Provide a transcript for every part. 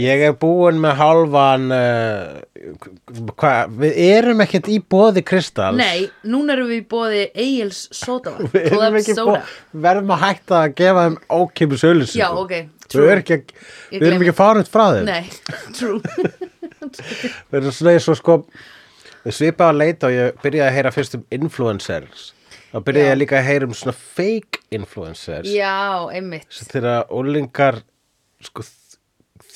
Ég er búinn með hálfan uh, hva, Við erum ekkert í bóði kristals. Nei, núna erum við í bóði Egil's Soda Við erum ekki Soda. bó, verðum að hætta að gefa þeim ókipis auðlýsingu Já, ok, Við true. erum ekki, við erum ekki fárið frá þeim. Nei, true. Við erum svona eins og sko Við svipaði að leita og ég byrjaði að heyra fyrst um influencers. Þá byrjaði ég líka að heyra um svona fake influencers. Já, einmitt. Þegar ólingar sko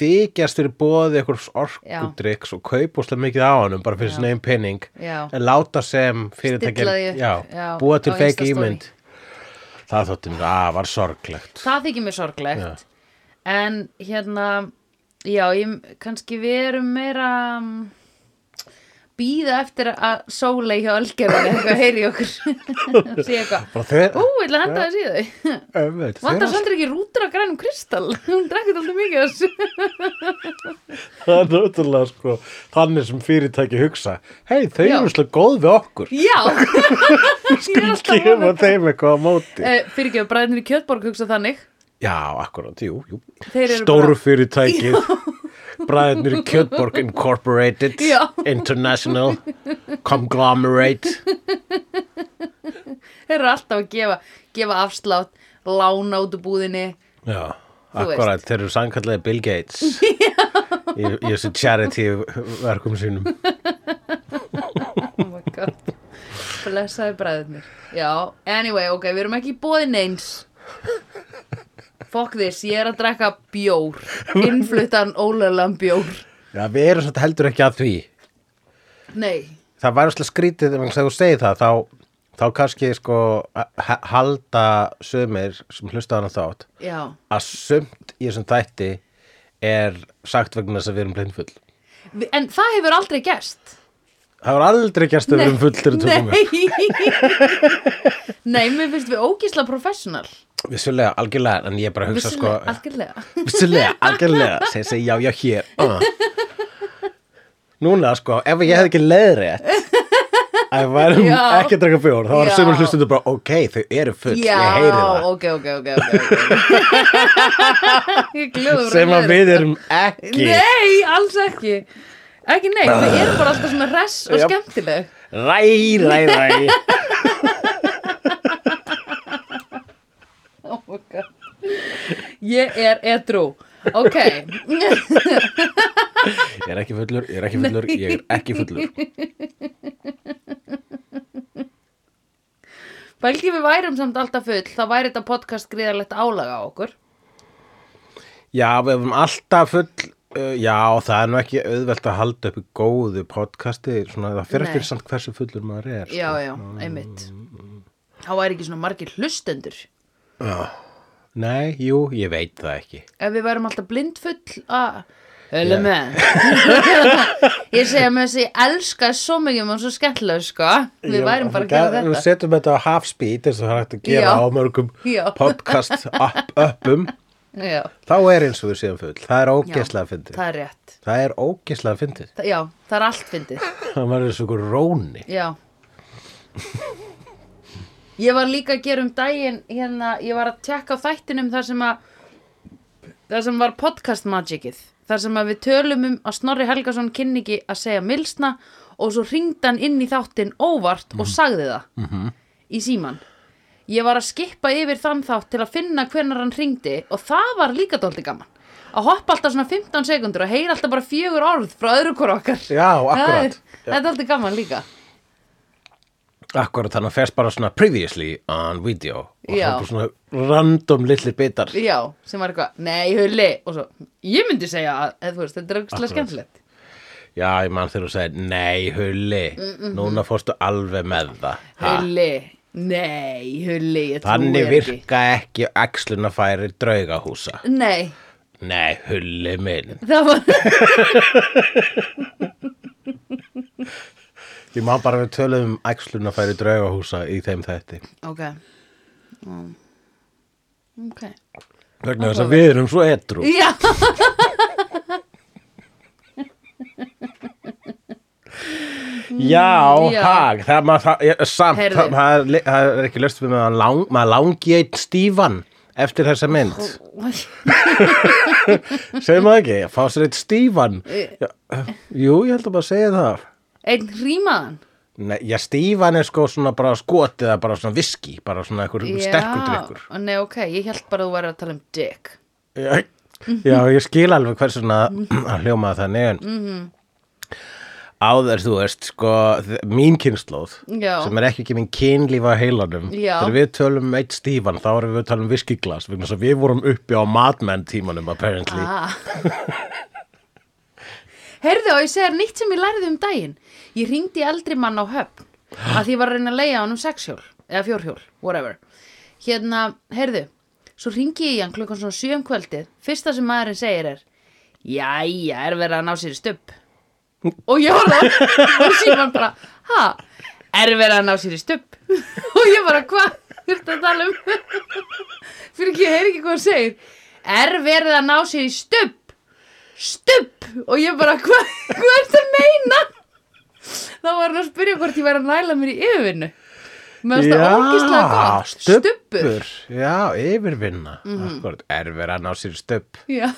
þykjast fyrir bóði einhvers orkudrykks og kaupa úslega mikið á honum bara fyrir svona einn penning Já. en láta sem fyrirtækja búa til Instastory. ímynd. Það þótti mér að var sorglegt. Það þykir mér sorglegt. Já. En hérna Já, ég, kannski við erum meira um, býða eftir að sólei hjá Ölgerðin eitthvað heyri í okkur. Sé eitthvað Ú, ég ætla að henda í þau. Ömveit, Vantar samt ekki rútur af grænum kristall. Hún drekkið alltaf mikið þessu. Það er náttúrulega sko þannig sem fyrirtæki hugsa. Hei, þau eru úslega góð við okkur. Já. Að gefa þeim eitthvað á móti. Uh, Fyrir ekki að bræðinir í Kjötborg hugsa þannig. Já, akkurat, jú, jú. Þeir bræðinir í Kjötborg Incorporated Já. International Conglomerate. Þeir eru alltaf að gefa, gefa afslátt Lána út úr búðinni. Já, Þú akkurat, þeir eru sannkallegi Bill Gates í, í þessu charity verkum sínum. Oh my god. Blessaði bræðinir Já, anyway, ok, við erum ekki í bóði neins Fuck this, ég er að drekka bjór. Innfluttan ólegan bjór. Já, við erum svolítið heldur ekki að því. Nei, Það væri svolítið skrítið ef þú segir það þá, þá kannski sko ha- halda sömur sem hlusta á þátt já. að sumt í þessum þætti er sagt vegna þess að við erum blindfull. En það hefur aldrei gerst Það var aldrei gerst að við erum full til að tökum við Nei. Nei, mér finnst við ógísla professional. Vissulega, algjörlega, en ég er bara að hugsa sko Vissulega, algjörlega. Vissulega, algjörlega, segir seg já, já, hér. Uh. Núna, sko, ef ég hefði ekki leiðrétt að við værum ekki að draka bjór þá var Já. sömur hlustundur bara, ok, þau eru full Já, ég heyri það, ok, ok, ok, ok Ég glöður sem að við erum ekki. Nei, alls ekki Ekki nei, við erum bara alltaf svona res og skemmtileg. Ræ, ræ, ræ. Oh my God. Ég er edru Ok. Ég er ekki fullur, ég er ekki fullur, ég er ekki fullur. Bælgi við værum samt alltaf full þá væri þetta podcast gríðarlegt álaga á okkur. Já, við hefum alltaf full uh, já, það er nú ekki auðvelt að halda upp í góðu podcasti svona, það fyrir eftir samt hversu fullur maður er sko. Já, já, einmitt. Þá væri ekki svona margir hlustendur. Nei, jú, ég veit það ekki. Ef við værum alltaf blindfull að Hölu með. Ég segja með þess að ég elska svo mikið og svo skemmtilega sko. Við Já, værum bara að gera Við þetta. setjum þetta á half speed eins og það er hægt að gera Já. á mörgum Já. podcast up, uppum Já, þá er eins og við séum full. Það er ógeslega fyndið. það er rétt. Það er ógeslega fyndið. Þa, Já, það er allt fyndið. Það var eins og ykkur róni. Já. Ég var líka að gera um daginn hérna, ég var að tekka á þættinum þar sem að þar sem var podcast magicið. Þar sem að við tölum um að Snorri Helgason kynni ekki að segja milsna og svo ringdi hann inn í þáttin óvart og sagði það -hmm. í síman ég var að skippa yfir þann þátt til að finna hvenar hann ringdi og það var líka dóldi gaman. Að hoppa alltaf svona 15 sekundur og heyra alltaf bara fjögur orð frá öðru hvort okkar. Já, Það er- akkurat. Það er dóldi gaman líka. Akkurat þannig að fyrst bara svona previously on video og Já. svo bara svona random litli bitar. Já, sem var eitthvað, nei, hulli og svo, ég myndi segja að, eða þú veist, þetta er auðvitað Akkurat. skemmtilegt. Já, ég mann þegar þú segir nei, hulli, núna fórstu alveg með það. Ha, Hulli, nei, hulli, ég trúi þannig ekki. virka ekki æxlunafæri draugahúsa. Nei, nei, hulli minn. Það var, Ég má bara við tölum um æxlunafæri draugahúsa í þeim þætti. ok. Um, Ok. Vegna þess að við erum svo etru. Já, Já, já. hag, það, maður, það, ég, samt, Heyrðu. það, það, er, það er ekki löst við með að lang, maður langi eitt stífan eftir þessa mynd. Segir maður ekki, fá sér eitt stífan? Jú, ég held að bara segja það. Einn hrímaðan? Nei, já, stífan er sko svona bara skotið eða bara svona viski, bara svona einhver sterkur drikkur Já, nei ok, ég held bara að þú væri að tala um dick. Já, já, ég skil alveg hvers svona að hljóma þannig en Mhm. Áður þú veist sko, mín kynnslóð sem er ekki ekki minn kynlífa heilanum þegar við tölum um eitt stífan þá erum við að tala um viskiglas við vorum uppi á matmenn tímanum apparently. Ah. Heyrðu og ég segir nýtt sem ég lærði um daginn. Ég ringdi eldri mann á höfn að því ég var að reyna að leiða hann um sexhjól eða fjórhjól, whatever. Hérna, heyrðu Svo ringi ég hann klukkan svona sjö um kvöldið. Fyrsta sem maðurinn segir er Jæja, er verið að ná sér stubb Og ég það. Og síðan bara, ha, er verið að ná sér í stubb? Og ég bara, hvað, viltu að tala um? Fyrir ekki, ég heyri ekki hvað hann segir. Er verið að ná sér í stubb? Stubb? Og ég bara, hvað, hvað er það að meina? Þá var hann að spyrja hvort ég væri að næla mér í yfirvinnu. Finnst það ógislega gott. Mhm. stubbur. Já, yfirvinna. Mm -hmm. er verið að ná sér í stubb. Já,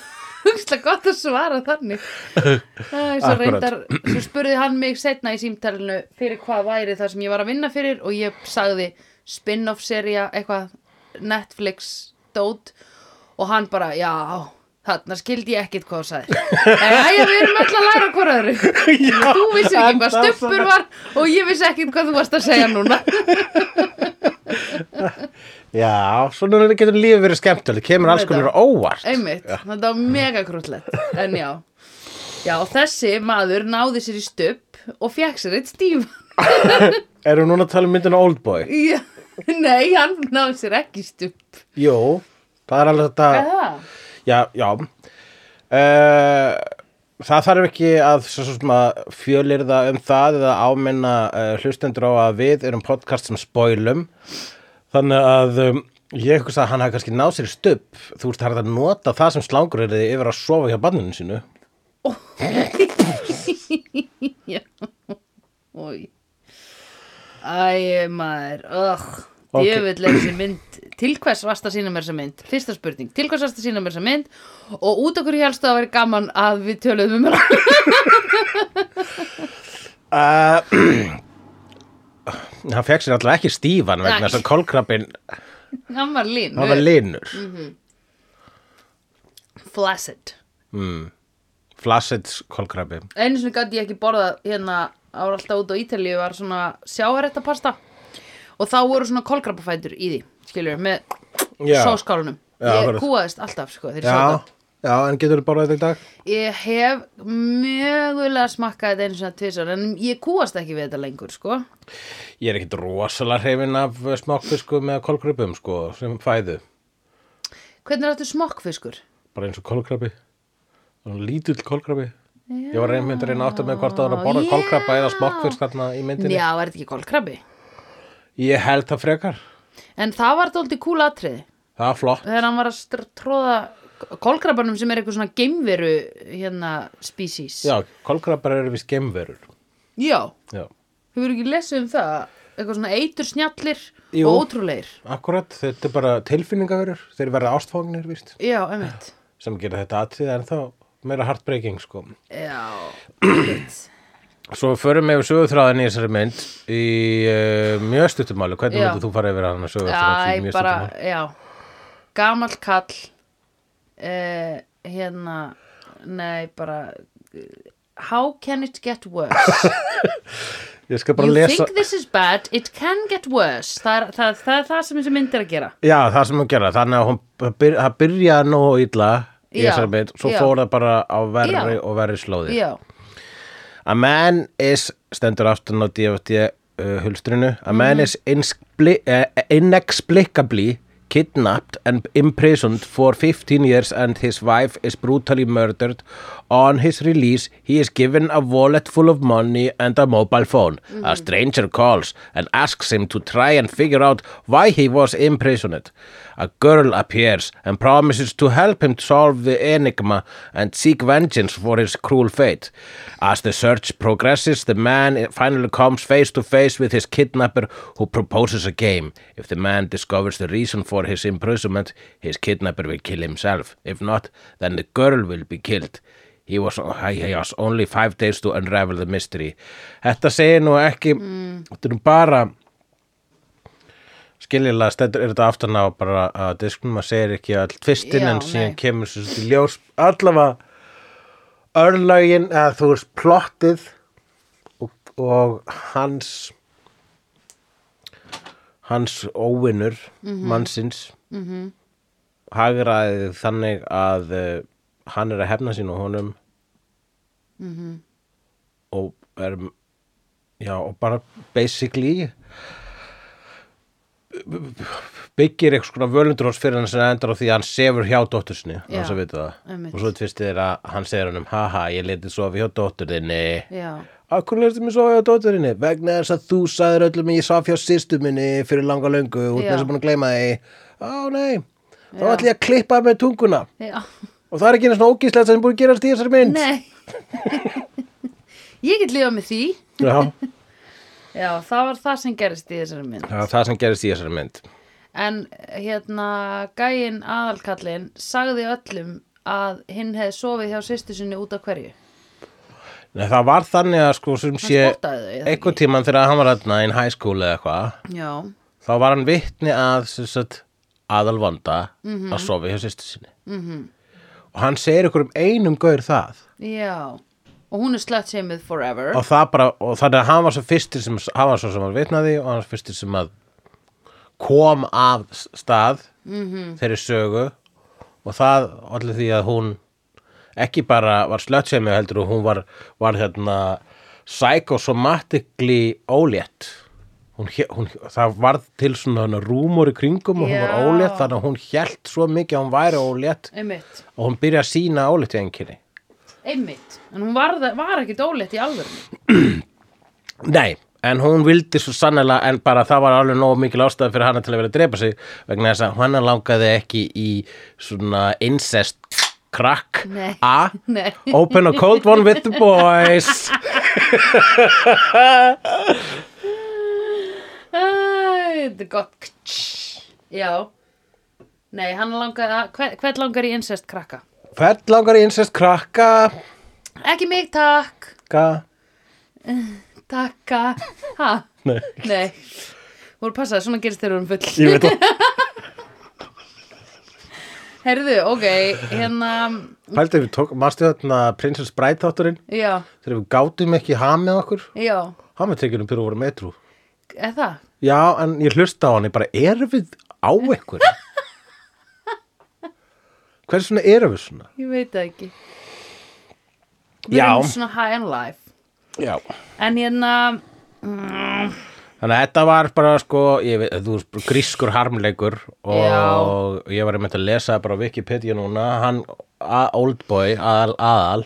ógislega gott að svara þannig. Það er svo reyndar Svo spurði hann mig setna í símtalinu Fyrir hvað væri það sem ég var að vinna fyrir Og ég sagði spin-off seria Eitthvað Netflix dót Og hann bara, já Þarna skildi ég ekkit hvað þú sagði Jæja, við erum öll að læra hvað öðru. Þú vissi ekki hvað stuppur var Og ég vissi ekkit hvað þú varst að segja núna já, svona getur lífið verið skemmtileg kemur alls konar óvart. Einmitt, þetta var mega krúllett En já. Já, þessi maður náði sér í stupp og fekk sér eitt stíf. Erum núna að tala um myndina Oldboy Já, nei, hann náði sér ekki stupp jú, það er alveg þetta? Já, já. Uh, Það þarf ekki að, að fjölirða um það eða áminna uh, hlustendur á að við erum podcast sem spoilum. Þannig að um, ég eitthvað að hann hafi kannski náð sér stubb. Þú veist það er að nota það sem slangur er yfir að sofa hjá banninu sínu. Új Æ, maður. Ugh Ok. Djöfull er þessi mynd. Til hvers varst að sína mér þessa mynd? Fyrsta spurning. Til hvers varst að sína mér þessa mynd? Og út okkur helst að vera gaman að við töluðum um hana? Uh, Hann fekk sér alltaf ekki stífan vegna þess að kolkrabbin Hann var lín hann var linur Flaccid. Mm. Flaccid kolkrabbi. Einu sinni gæti ég ekki borða hérna ára alltaf út á Ítalíu var svona sjáaréttapasta og þá voru svona kolkrabafætur í því skilur, með Já. sóskálunum Já, ég akkurat. kúaðist alltaf sko, þegar ég Já, sá þetta já, en getur þú borðað þetta í dag? ég hef mögulega smakkað þetta einu svona tvisar en ég kúast ekki við þetta lengur sko Ég er ekkit rosalega hrifin af smokkfisku með kolkrabum sko, sem fæðu hvernig er þetta smokkfiskur? bara eins og kolkrabi Svona lítill kolkrabi Ég var reynmynd að reyna átt með hvort það var að borða Já. kolkrabba eða smokkfisk þarna í myndinni já, er þetta ekki kolkrabi? Ég held það frekar en það var dóldi kúl atriði Það var flott þegar hann var að tróða kolkrabanum sem er eitthvað svona geimveru hérna species Já, kolkrabbar eru við skemmverur já. Já, Hefur ekki lesið um það? Eitthvað svona eitur snjallir Jú. og ótrúleir. akkurat, þetta er bara tilfinningaverur Þeir verða ástfógnir, víst Já, einmitt. sem gera þetta atrið en þá meira heartbreaking sko Já, einmitt. Svo förum við sögutráðin í þessari mynd í uh, mjög stuttumáli Hvernig Já. myndir þú fara yfir hana sögutráðin í Já, mjög stuttumáli? já. Gamall kall, eh, hérna, nei, bara, eh, how can it get worse? Ég skal bara you lesa think this is bad, it can get worse. Það er það, það, er það sem þessi mynd er að gera. Já, það sem hún gera, þannig að hún það byr, það byrjaði nú illa í Já, þessari mynd, svo já. fór það bara á verri Já. og verri slóði. Já, A man is, stendur aftan á DFT uh, hulstrinu, a man Mhm. is uh, inexplicably kidnapped and imprisoned for 15 years and his wife is brutally murdered. On his release, he is given a wallet full of money and a mobile phone. Mhm. A stranger calls and asks him to try and figure out why he was imprisoned. a girl appears and promises to help him solve the enigma and seek vengeance for his cruel fate. As the search progresses, the man finally comes face to face with his kidnapper who proposes a game. If the man discovers the reason for his imprisonment, his kidnapper will kill himself. If not, then the girl will be killed. He was, he has only five days to unravel the mystery. Þetta segir nú ekki, þetta er nú bara skiljilega stendur er þetta aftan á bara að disknum að segir ekki all tvistin Já, en síðan nei. kemur svo til ljós allavega örlögin eða þú veist plottið og, og hans hans óvinnur mannsins mm -hmm. hagraði þannig að uh, hann er að hefna sín og honum. Og er já og bara basically byggir eitthvað svona völundur hos fyrir hann sem endur á því að hann sefur hjá dóttur sinni Já, hans að vita það. einmitt. og svo tvistið er að hann segir hann um haha ég letið sofi hjá dóttur þinni. Já, Akkur letið mér sofi hjá dóttur þinni? Vegna þess að þú sagðir öllum ég sofi hjá sýstu minni fyrir langa löngu út með þess að búin að gleyma því á nei. Þá ætlum ég að klippa með tunguna. Já, og það er ekki einu svona ógíslegt sem búin að gerast í þessari mynd. Nei. Ég get lifað með því. Já, Já, það var það sem gerist í þessari mynd. Það var það sem gerist í þessari mynd. En hérna gæinn aðalkallinn sagði öllum að hinn hefði sofið hjá sýstu sinni út af hverju. Nei, það var þannig að sko sem sé þau, eða einhvern tímann þegar hann var þarna in high school eða eitthvað Já, þá var hann vitni að sem sagt, aðalvanda að sofa hjá sýstu sinni. -hmm. Og hann segir ykkur um einum gaur það. Já. Og hún er slett seimið forever. Og það bara, og þannig að hann var svo fyrstir sem, hann var svo sem var vitnaði og hann var fyrstir sem að kom af stað -hmm. þeirri sögu. Og það allir því að hún ekki bara var slötsemi heldur og hún var, var hérna psychosomatically ólétt hún, hún, það var til svona hana rúmur í kringum og hún var ólétt þannig að hún hélt svo mikið að hún væri ólétt. Einmitt, og hún byrja að sína ólétt í einkinni einmitt. En hún var, var ekki dólegt í alvörinu Nei, en hún vildi svo sannlega en bara það var alveg nóg mikil ástæða fyrir hana til að vera að drepa sig vegna þess að hana langaði ekki í svona incest crack. Nei. A, open a cold one with the boys Er gott Já. Nei, hann langar að, hver, hvern langar í incest krakka? Hvern langar í incest krakka? Ekki mig, takk. Ka, Takka. Ha? Nei, Nei. Þú voru passaði, svona gerist þú erum full. Ég veit það. Herðu, ok, hérna Pældi við tók, mástu þarna Princess Bride þátturinn? Já, þegar við gátum ekki hamið okkur? Já, hamið tekjum fyrir að voru metrú. Er það? Já, en ég hlusta á hann, ég bara, erum við á ykkur? Hvers svona erum við svona? Ég veit það ekki Við Já. erum svona high on life Já. En hérna mm, Þannig að þetta var bara, sko, ég veit, þú veist, grískur harmleikur og ég var einmitt að lesa bara á Wikipedia núna, hann, a- Oldboy, aðal, aðal,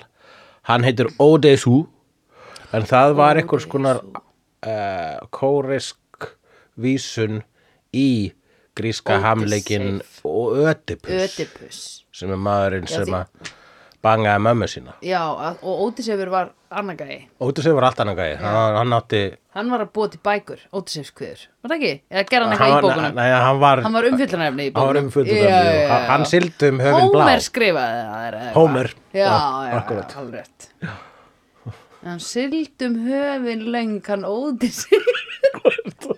hann heitir Odesu, en það var einhvers konar uh, kórisk vísun í gríska hamleikin og Ödipus, Ödipus sem er maðurinn Já, sem að bangaði mömmu sína. Já, að- og Ódisefur var annagæði Ódysseif var allt annað gæði, hann, hann átti, Hann var að búa til bækur, Ódisefskviður Var það ekki? Eða gerði hann eitthvað í bókunum? nei, hann var, Hann var umfyllunarefni í bókunum og hann- hann sildi um höfinn blá. Hómer skrifaði það er eitthvað. Hómer. Já, Já, já, akkúrat. já, alveg rétt Hann sildi um höfinn löng hann Ódisefur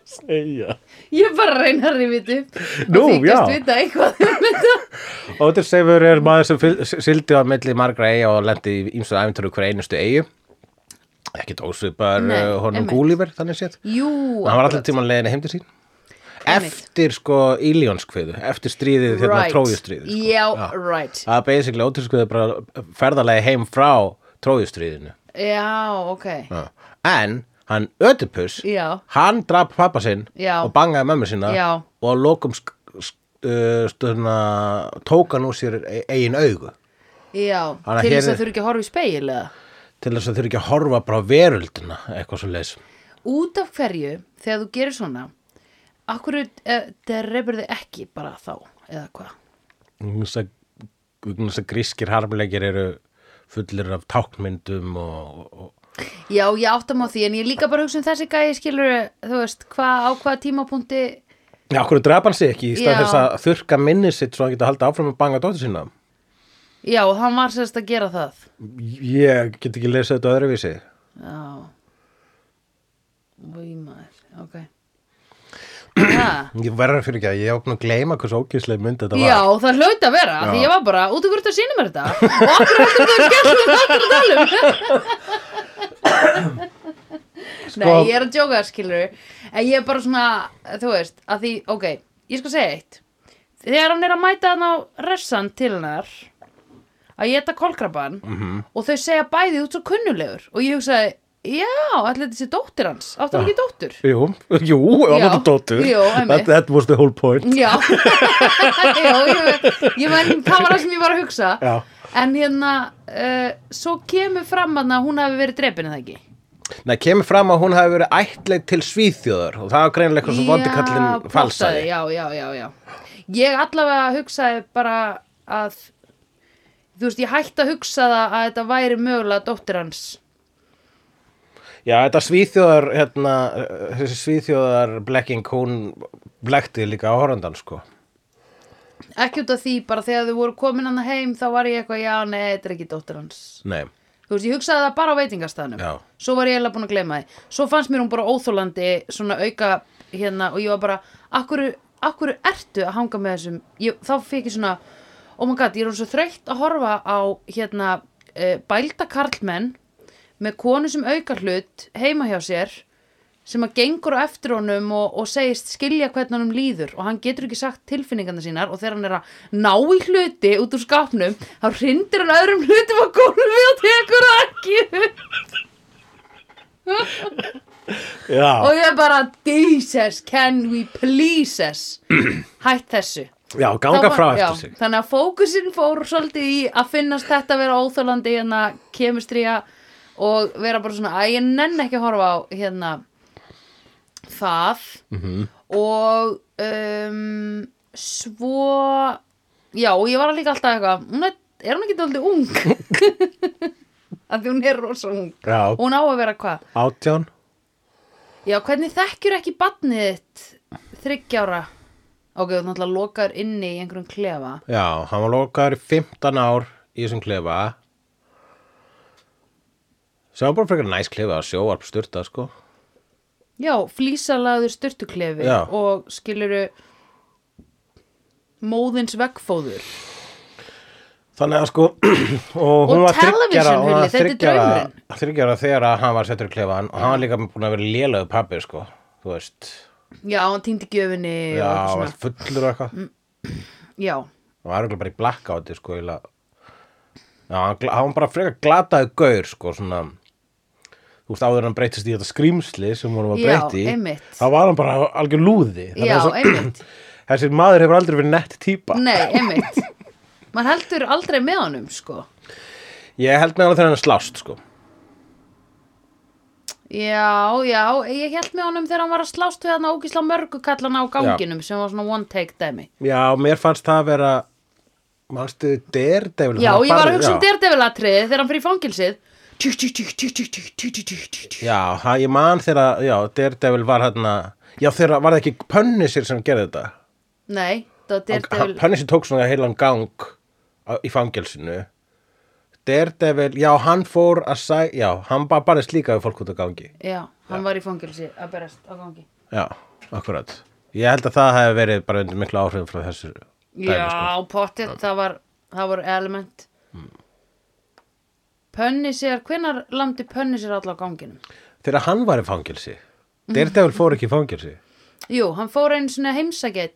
segja? Ég bara að reyna að rifið upp Nú, og já. eitthvað um Ódysseifur er maður sem sildi á milli margra eiga og lendi í ímstu æfintöru hver einustu eigu ekki dósvipar Nei, uh, honum. Gúlífer þannig séð Jú, hann var akkurat. allir tímann leiðinni heim til sín eftir sko Íljónskviðu eftir stríðið hérna Right. trójustríðið sko. Já, right það er basically Ódysseifur bara ferðalegi heim frá trójustríðinu Já, ok Já. en hann Ödipus Já. hann draf pappa sinn Já. og bangaði mömmu sína Já. og að lokum sk sk uh, stöðna, tók hann úr sér e- eigin augu Já, Þannig að til hér þess að er- þurfi ekki að horfa í speil eða til þess að þurfi ekki að horfa bara á veröldina eitthvað svo leis Út af hverju, þegar þú gerir svona Akkur það reyfur þið ekki bara þá eða hvað að- að grískir harmleikir eru fullir af tákmyndum og, og Já, ég áttam á því, en ég er líka bara að hugsa um þessi gæði skilur, þú veist, hvað á hvaða tímapunkti Já, okkur draf hann sig ekki í stað Já. þess að þurka minni sitt svo hann geta haldið áfram að banga dóttir sína? Já, hann var sérst að gera það. Ég get ekki lesið þetta öðruvísi. Já. Í maður, ok. Ég verður fyrir ekki að ég búin að gleyma hversu ógæslega mynd þetta var. Já, það hlaut að vera, því Já. ég var bara út af hverju að sína mér þetta? Og okkur þú að að tala um Sko- Nei, ég er að djóka skilur en ég er bara svona, þú veist að því, ok, ég skal segja eitt þegar hann er að mæta hann á ressan til hennar að geta kolkraban Mhm. og þau segja bæði út svo kunnulegur og ég hugsaði, já, allir þetta sé dóttir hans áttu hann ekki dóttur? Jú, jú, það Já. var dóttur Jú, einmitt. that, that was the whole point Já, já ég, ég menn, það var það sem ég var að hugsa Já. En hérna, uh, svo kemur fram að hún hafi verið drepin eða ekki? Nei, kemur fram að hún hafi verið ættleik til Svíþjóðar og það var greinilega eitthvað svo vondikallin falsaði. Já, já, já, já. Ég allavega hugsaði bara að Þú veist, ég hætti að hugsa það að þetta væri mögulega dóttir hans. Já, þetta Svíþjóðar hérna, þessi Svíþjóðar blekking, hún blekti líka áhorfandan sko Ekki út af því, bara þegar þau voru komin hann heim þá var ég eitthvað, já, nei, þetta er ekki dóttir hans. Nei, Þú veist, ég hugsaði það bara á veitingastæðnum Já. Svo var ég eiginlega búin að gleyma því. Svo fannst mér hún bara óþólandi Svona auka hérna Og ég var bara Akkur, akkur ertu að hanga með þessum? Ég, Þá fikk ég svona Oh my god, ég er hún svo þreytt að horfa á Hérna uh, Bælda karlmenn Með konu sem auka hlut Heima hjá sér sem að gengur á eftir honum og, og segist skilja hvernig honum líður og hann getur ekki sagt tilfinningarna sínar og þegar hann er að ná í hluti út úr skapnum þá hrindir hann öðrum hlutum á gólfi og tekur það ekki og ég er bara Jesus, can we please hætt þessu. Já ganga var- frá já, eftir sig. þannig að fókusin fór svolítið í að finnast þetta vera óþólandi hérna kemistría og vera bara svona að ég nenn ekki að horfa á hérna það -hmm. og um, svo já og ég var líka alltaf eitthvað hún er, er hún ekki dálítið ung? Að því hún er rosa ung. Já, hún á að vera hvað? Átján. Já hvernig þekkjur ekki badnið þitt þryggjára ok, þú náttúrulega lokaður inni í einhverjum klefa. Já, hann var lokaður í 15 ár í þessum klefa. Sem var bara frekar næs klefa að sjóarp styrta sko Já, flísalaður styrtuklefi Já. og skiluru móðins veggfóður. Þannig að sko og hún Og var þryggjara þetta er draumurinn. þryggjara þegar að hann var settur í klefa og hann var líka búin að vera lélöðu pappi sko þú veist, Já, hann týndi gjöfinni já, og hann var fullur og eitthvað Já, og var örugglega bara í blackouti sko já, hann, hann var bara frekar glataði gaur sko svona þú veist áður hann breytist í þetta skrýmsli sem hún var Já, einmitt. þá var hann bara algjör lúði Já, svo- einmitt. þessi maður hefur aldrei verið nett típa nei, einmitt. Man heldur aldrei með honum, sko. ég held með hann þegar hann slást sko Já, já, ég held með honum þegar hann var að slást við hann ógisla mörgu kallana á ganginum sem var svona one take dæmi. já, mér fannst það að vera mannstu Daredevil Já, hann ég var að hugsa um já. derdevilatriði þegar hann fyrir fangilsið. Já, það ég man þegar já, Daredevil var hérna já, þegar var það ekki Punisher sem gerði þetta Nei, það var Daredevil Punisher tók svona heilan gang í fangelsinu Daredevil, já, hann fór að sæ já, hann bara bara slíkaði fólk út á gangi Já, hann já. var í fangelsi að berast á gangi Já, akkurat Ég held að það hef verið bara undir miklu áhrifum frá þessu Já, dæmi, sko. potið, það var, það var element Pönnisir, hvenær landi Pönnisir alla á ganginum? Þegar hann var í fangelsi. Daredevil fór ekki í fangelsi. Jú, hann fór einu svona heimsækett,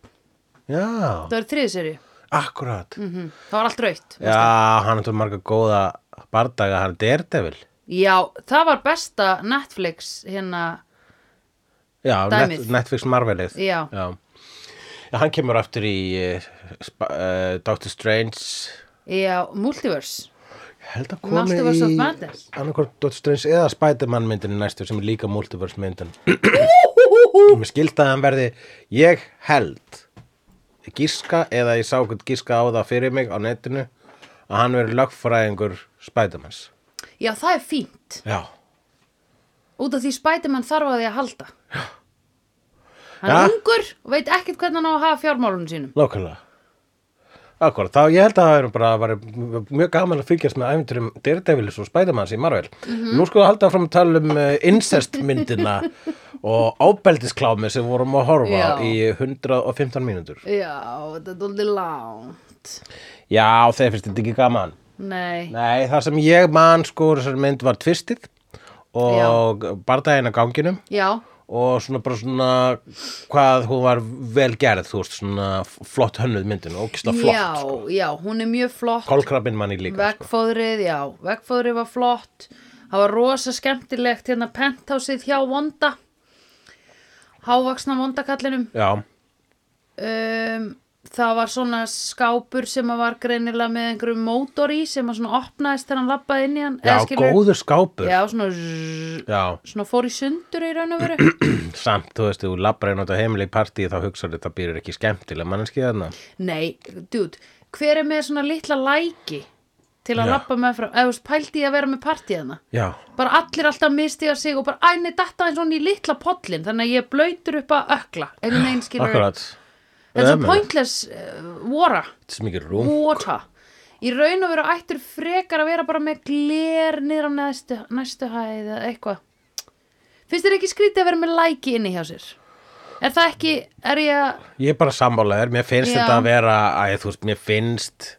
Já, það var þriðseri. akkurat. Mm Það var allt rautt. Já, hann er marga góða bardaga, hann er Daredevil. Já, það var besta Netflix hérna, Já. Net, Netflix Marvelið Já. Já. Já, hann kemur aftur í uh, uh, Doctor Strange já, Multiverse. Held að komi í annarkvort Doctor Strange eða Spider-Man myndin næstu sem er líka Multiverse myndin Mér skildi að hann verði ég held gíska eða ég sá okkur gíska á það fyrir mig á netinu að hann verið lögfræðingur Spidermans. Já, það er fínt. Já, út af því Spiderman þarf að því að halda. Hann Ja. er ungur og veit ekkert hvernig hann á að hafa fjármálunum sínum. Nákvæmlega Akkurat, þá ég held að það er bara var mjög gaman að fylgjast með æfinturum Daredevilis og Spidermans í Marvel. Nú sko að halda fram að tala um uh, incestmyndina og ábeldisklámi sem vorum að horfa Já. í 115 mínútur. Já, þetta er dóldi langt. Já, þeir finnst þetta ekki gaman. Nei, Nei, það sem ég man sko þessar mynd var tvistið og bardaginn að ganginum. Já, og svona bara svona hvað hún var vel gerð þú veist svona flott hönnuð myndin og ógislega flott já, sko. já, hún er mjög flott. Kolkrabbin manni líka sko. Veggfóðrið, já, veggfóðrið var flott. Það var rosa skemmtilegt hérna penthásið hjá Vonda. Hávaksna Vondakallinum. Já, um, Það var svona skápur sem var greinilega með einhverjum mótor í sem að svona opnaðist þegar hann lappaði inn í hann já, eða skilurðu- góður skápur. Já, svona zzz, Já, svona fór í sundur í raun og veru. Samt, þú veist, þú labbar einn á í partíi þá hugsaður þetta býrur ekki skemmtilega mannski þarna. Nei, dude, hver er með svona litla læki til að Já. lappa með frá eða þú veist, pældi ég að vera með partíðana Já, bara allir alltaf mistiga sig og bara æni datta eins og í litla pollin þannig að ég blöytur upp að ökla einhvern veginn skilur akkurat þetta er svo pointless uh, vora. Þetta er svo mikið vota í raun og veru ættur frekar að vera bara með gler niður á næstu, næstu hæð eða eitthvað. Finnst þér ekki skrítið að vera með læki inni hjá sér? Er það ekki, er ég að Ég er bara sammálaður, mér finnst Já. þetta að vera að þú veist, mér finnst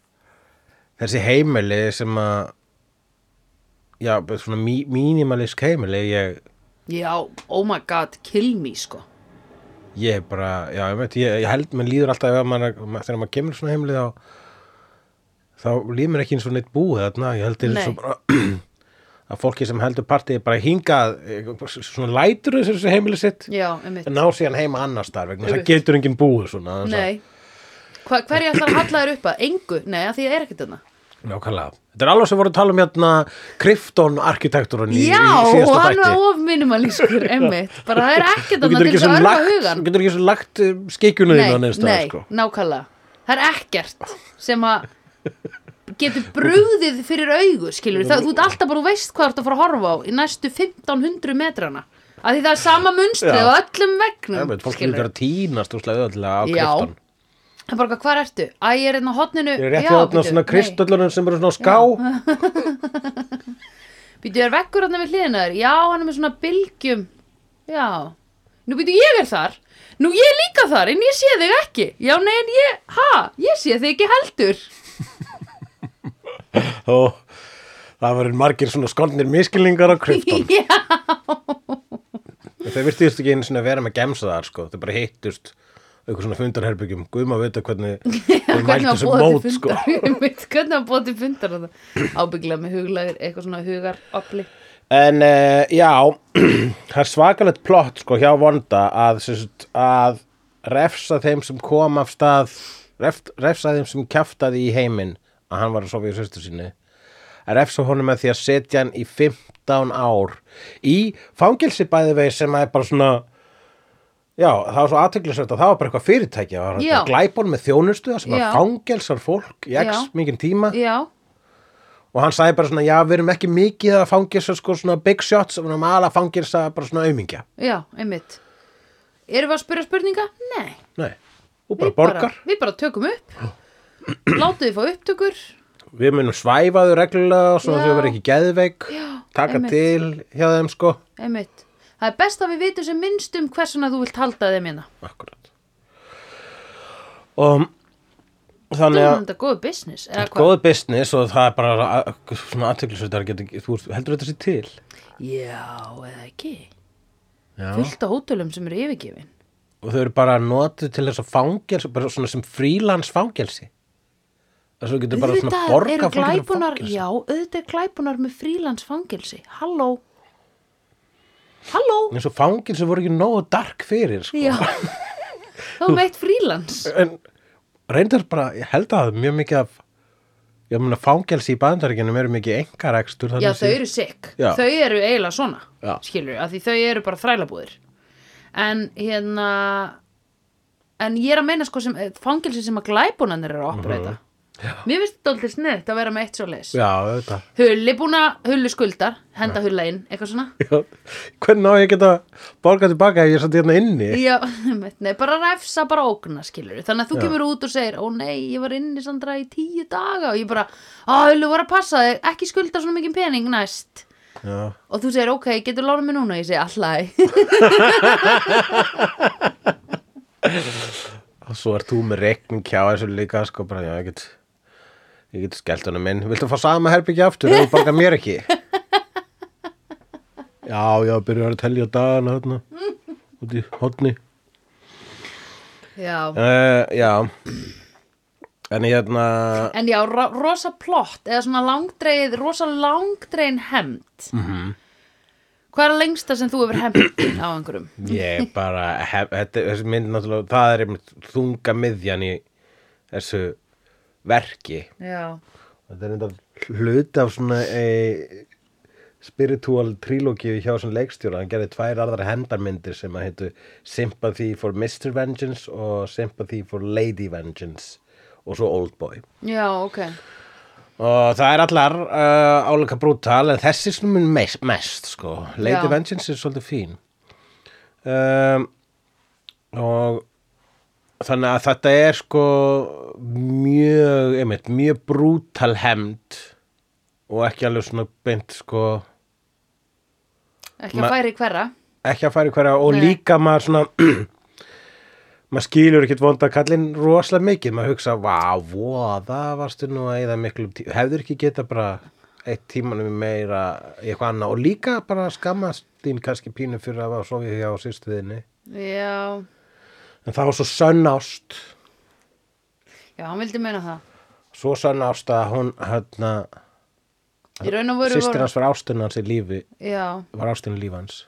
þessi heimili sem að já, svona mí, mínimalisk heimili ég, já, oh my god, kill me sko ég er bara, já, ég veit, ég, ég held mér líður alltaf maður, þegar maður kemur svona heimili þá þá líður mér ekki eins og neitt búið þarna, ég held eins og Nei. bara að fólki sem heldur partíð bara hingað, eh, svona lætur þessu heimili sitt já, einmitt en ná síðan heima annars þar vegna þess að getur enginn búið svona þess að- Nei Hva, Hverju ætlar að halla þér upp að? Engu? Nei, að því ég er ekkert þarna Nákvæmlega. Þetta er alveg sem voru að tala um hérna Krypton arkitekturinn í, Já, í síðasta og hann var of minimalískur einmitt, bara það er ekkert þarna getur til þess að örfa hugan þú getur ekki svo lagt skikjunum þín á Nei, neins nei, stað, sko. nákvæmlega. Það er ekkert sem að getur brugðið fyrir augu skilur það, þú ert alltaf bara, þú veist hvað þú ert að fara að horfa á í næstu 1500 metrana. Að því það er sama munstrið Já. á öllum Nei, vegnum veit, Það er bara, hvað ertu? Æ, ég er hérna á hotninu Ég er rétt hjá þarna svona kristöllunum sem eru svona á ská. Býtu, er vekkur hérna við hliðina þér? Já, hann er með svona bylgjum. Já. Nú býtu, ég er þar. Nú, ég er líka þar, en ég sé þig ekki. Já, nei, en ég, ha, ég sé þig ekki heldur. Og það verður margir svona skondnir miskilningar á Krypton. Já, Þau virtist ekki einu svona vera með gemsa þar, sko. Þau bara hittust eitthvað svona fundarherbyggjum. Guðma vita hvernig hvernig mæltu sem mót, sko. Hvernig búið til fundar? Ábygglega með huglægur, eitthvað svona hugar opli En uh, já, það er svakalegt plott sko hjá Vonda að, sagt, að refsa þeim sem kom af stað, ref, refsa þeim sem kjaftaði í heiminn að hann var að sofa í sýstu sinni að refsa honum með því að setja hann í 15 ár í fangilsi bæði vegi sem er bara svona já, það var svo aðteglisvægt að það var bara eitthvað fyrirtæki það var Já. glæpon með þjónustu sem að fangelsar fólk í x Já. mikinn tíma Já, og hann sagði bara svona, já, við erum ekki mikið að fangilsa sko svona big shots við erum alveg að fangilsa bara svona aumingja já, einmitt Erum við að spyrja spurninga? Nei nei, og bara Við borgar Við bara tökum upp Láttu þið fá upptökur við munum svæfa þau reglulega svona Já. þau verður ekki geðveik Já, taka einmitt. til hjá þeim sko Einmitt. Það er best að við vitum sem minnst um hversuna þú vilt halda þeim hérna. akkurat og þannig er að þetta góð business. Eða hvað? góð business og það er bara svona aðtöklisveitar þú heldur þetta sér til Já, eða ekki. já. Fullt á hótelum sem eru yfirgefin. og þau eru bara notið til þess að fangelsi bara svona sem frílans fangelsi þess að þú getur bara svona borga fangelsi. já, auðvitað er glæpunar með frílandsfangelsi. Halló. Halló. eins og fangelsi voru ekki nógu dark fyrir sko. Já. Þá meitt frílands. en reyndar bara, ég held að mjög mikið af ég meina fangelsi í bandaríkjunum eru mikið engarekstur Já, þau eru sikk. Þau eru eiginlega svona, Já. skilur, af því þau eru bara þrælabúðir. En hérna, en ég er að meina sko sem fangilsi sem að glæbunanir eru að operata mér finnst þetta alltaf sniðt að vera með eitt svo leis Já, auðvitað. hulli búin að hullu skuldar henda hulla inn, eitthvað svona. Já, hvernig á ég geta borgað tilbaka ef ég er satt hérna inni? Já, nei, bara refsa bara ógna skilur þannig að þú Já. kemur út og segir ó nei, ég var inni Sandra í tíu daga. Og ég bara, á, hullu var að passa þig. Ekki skulda svona mikið pening næst. Já, og þú segir, ok, getur lánað mér núna? Ég segi, allæg og svo er þú með reikning hjá þessu líka, sko, bara, já, ég get, skellt honum inn. Viltu fá sama herbyggja aftur ef þú borgar mér ekki? Já, já, byrjar að telja dagana hérna, út í hodni. Já, Uh, já, en hérna, en já, ro rosa plott eða svona langdreið, rosa langdreiðin hemmt Mhm. Hvað er að lengsta sem þú hefur hemmt á einhverjum? ég bara, hef, þetta, þessi mynd náttúrulega, það er einmitt þunga miðjan í þessu verki. Já, Þetta er enda hluti af svona e, spiritual trilógi hjá svona leikstjóra. Hann gerði tvær aðra hendarmyndir sem að heitu Sympathy for Mr. Vengeance og Sympathy for Lady Vengeance og svo Oldboy. já, ok Og það er allar uh, áleika brútal en þessi er svona mest, mest sko. Lady Já. Vengeance er svolítið fín. Um, og þannig að þetta er sko mjög, einmitt, mjög brútal hemd og ekki alveg svona beint sko Ekki að færi hverra. ekki að fara í hverja og Nei. líka maður svona maður skilur ekkert vonda kallinn rosalega mikið, maður hugsa vá, það varstu nú að eða miklu tí hefur ekki geta bara eitt tímanum meira eitthvað annað. Og líka bara skammast þín kannski pínu fyrir að hafa sofið hjá sýstuðinni Já, en það var svo sönn ást. Já, hann vildi meina það. Svo sönn ást að hún hérna, sýstir hans var ástin hans í lífi. Já, var ástin í lífi hans.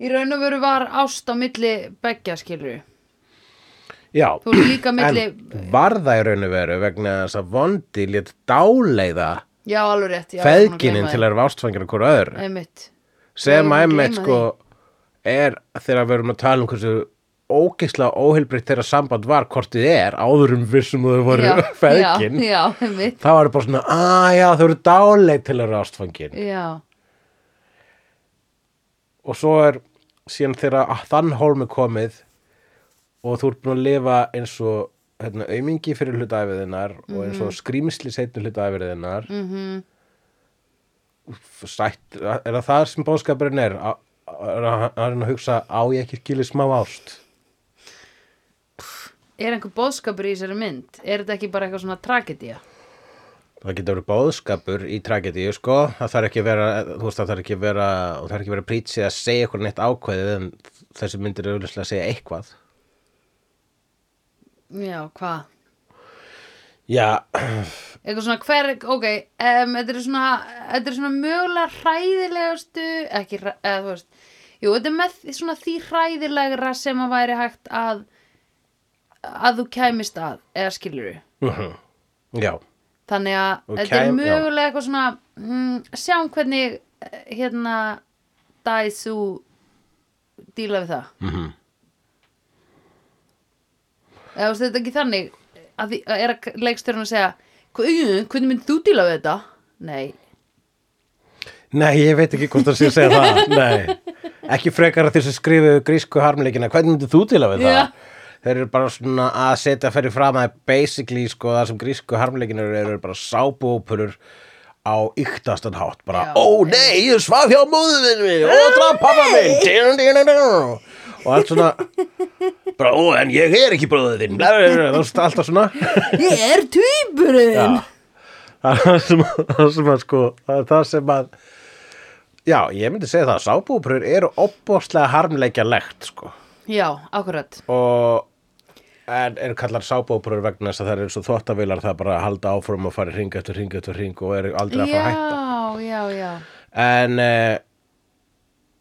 Í raun og veru var ást á milli beggja skilur Já, en var það í raun og veru vegna þess að vondi lét dáleiða Já, alveg rétt já, feðginin til að vera ástfangir öðru. Einmitt. Sem að einmitt sko er þegar við erum að tala um hversu ógeðslega óheilbreytt þeirra samband var hvort þið er áður um vissum að þau voru feðgin. þá var það bara svona, að já þau eru dáleitt til að vera ástfangin. Já, og svo er síðan þegar þann hólmi komið og þú ert búin að lifa eins og hérna, aumingi fyrir hlutæfiðinnar og eins Mhm. og skrýmsli seinni hlutæfiðinnar mm -hmm. Sætt, er það það sem bóðskapurinn er? Að að- að að hugsa á ég ekki skilið smá ást er einhver bóðskapur í þessari mynd? Er þetta ekki bara eitthvað svona tragedía? það getur verið bóðskapur í tragedíu sko, það þarf ekki að vera þú veist það þarf ekki að vera og það þarf ekki að vera prýtsið að segja eitthvað neitt ákveðið en þessi myndir eru auðvitað að segja eitthvað Já, hvað? já, Eitthvað svona hver, ok, um, þetta er svona, þetta er svona mögulega hræðilegastu, ekki, eða þú veist, jú, þetta er með svona því hræðilegra sem að væri hægt að, að þú kæmist að, eða skilur mhm, já Þannig að Og þetta er kæm- já. mögulega eitthvað svona, mm, sjáum hvernig, eh, hérna, dæs þú díla við það. mhm Eða þú veist, þetta er ekki þannig, að því, að er að leikstjórn að segja, "Hva- hvernig myndir þú díla við þetta? Nei, Nei, ég veit ekki hvort það sé að segja það Nei, ekki frekar að þessu skrifu grísku harmleikina, hvernig myndir þú að við það? Já. Þeir eru bara svona að setja fyrir fram að basically sko það sem grísku harmleikina eru, bara sábúopurur á yktastan hátt. Bara, ó nei, ég svaf hjá móðuðinu minn og draf pappa minn. dinu, dinu, dinu. og allt svona bara, ó, en ég er ekki er alltaf svona. Ég er týpurinn. Það sem, að sko það sem að já, ég myndi segja það, sábúprur eru opbóðslega harmleikjalegt sko. Já, akkurat. og en eru kallar sábúprur vegna þess að það er eins og þvottavilar það bara að halda áfram og fara hring eftir hring eftir hring og eru aldrei að fara að hætta. Já, já, já. en uh,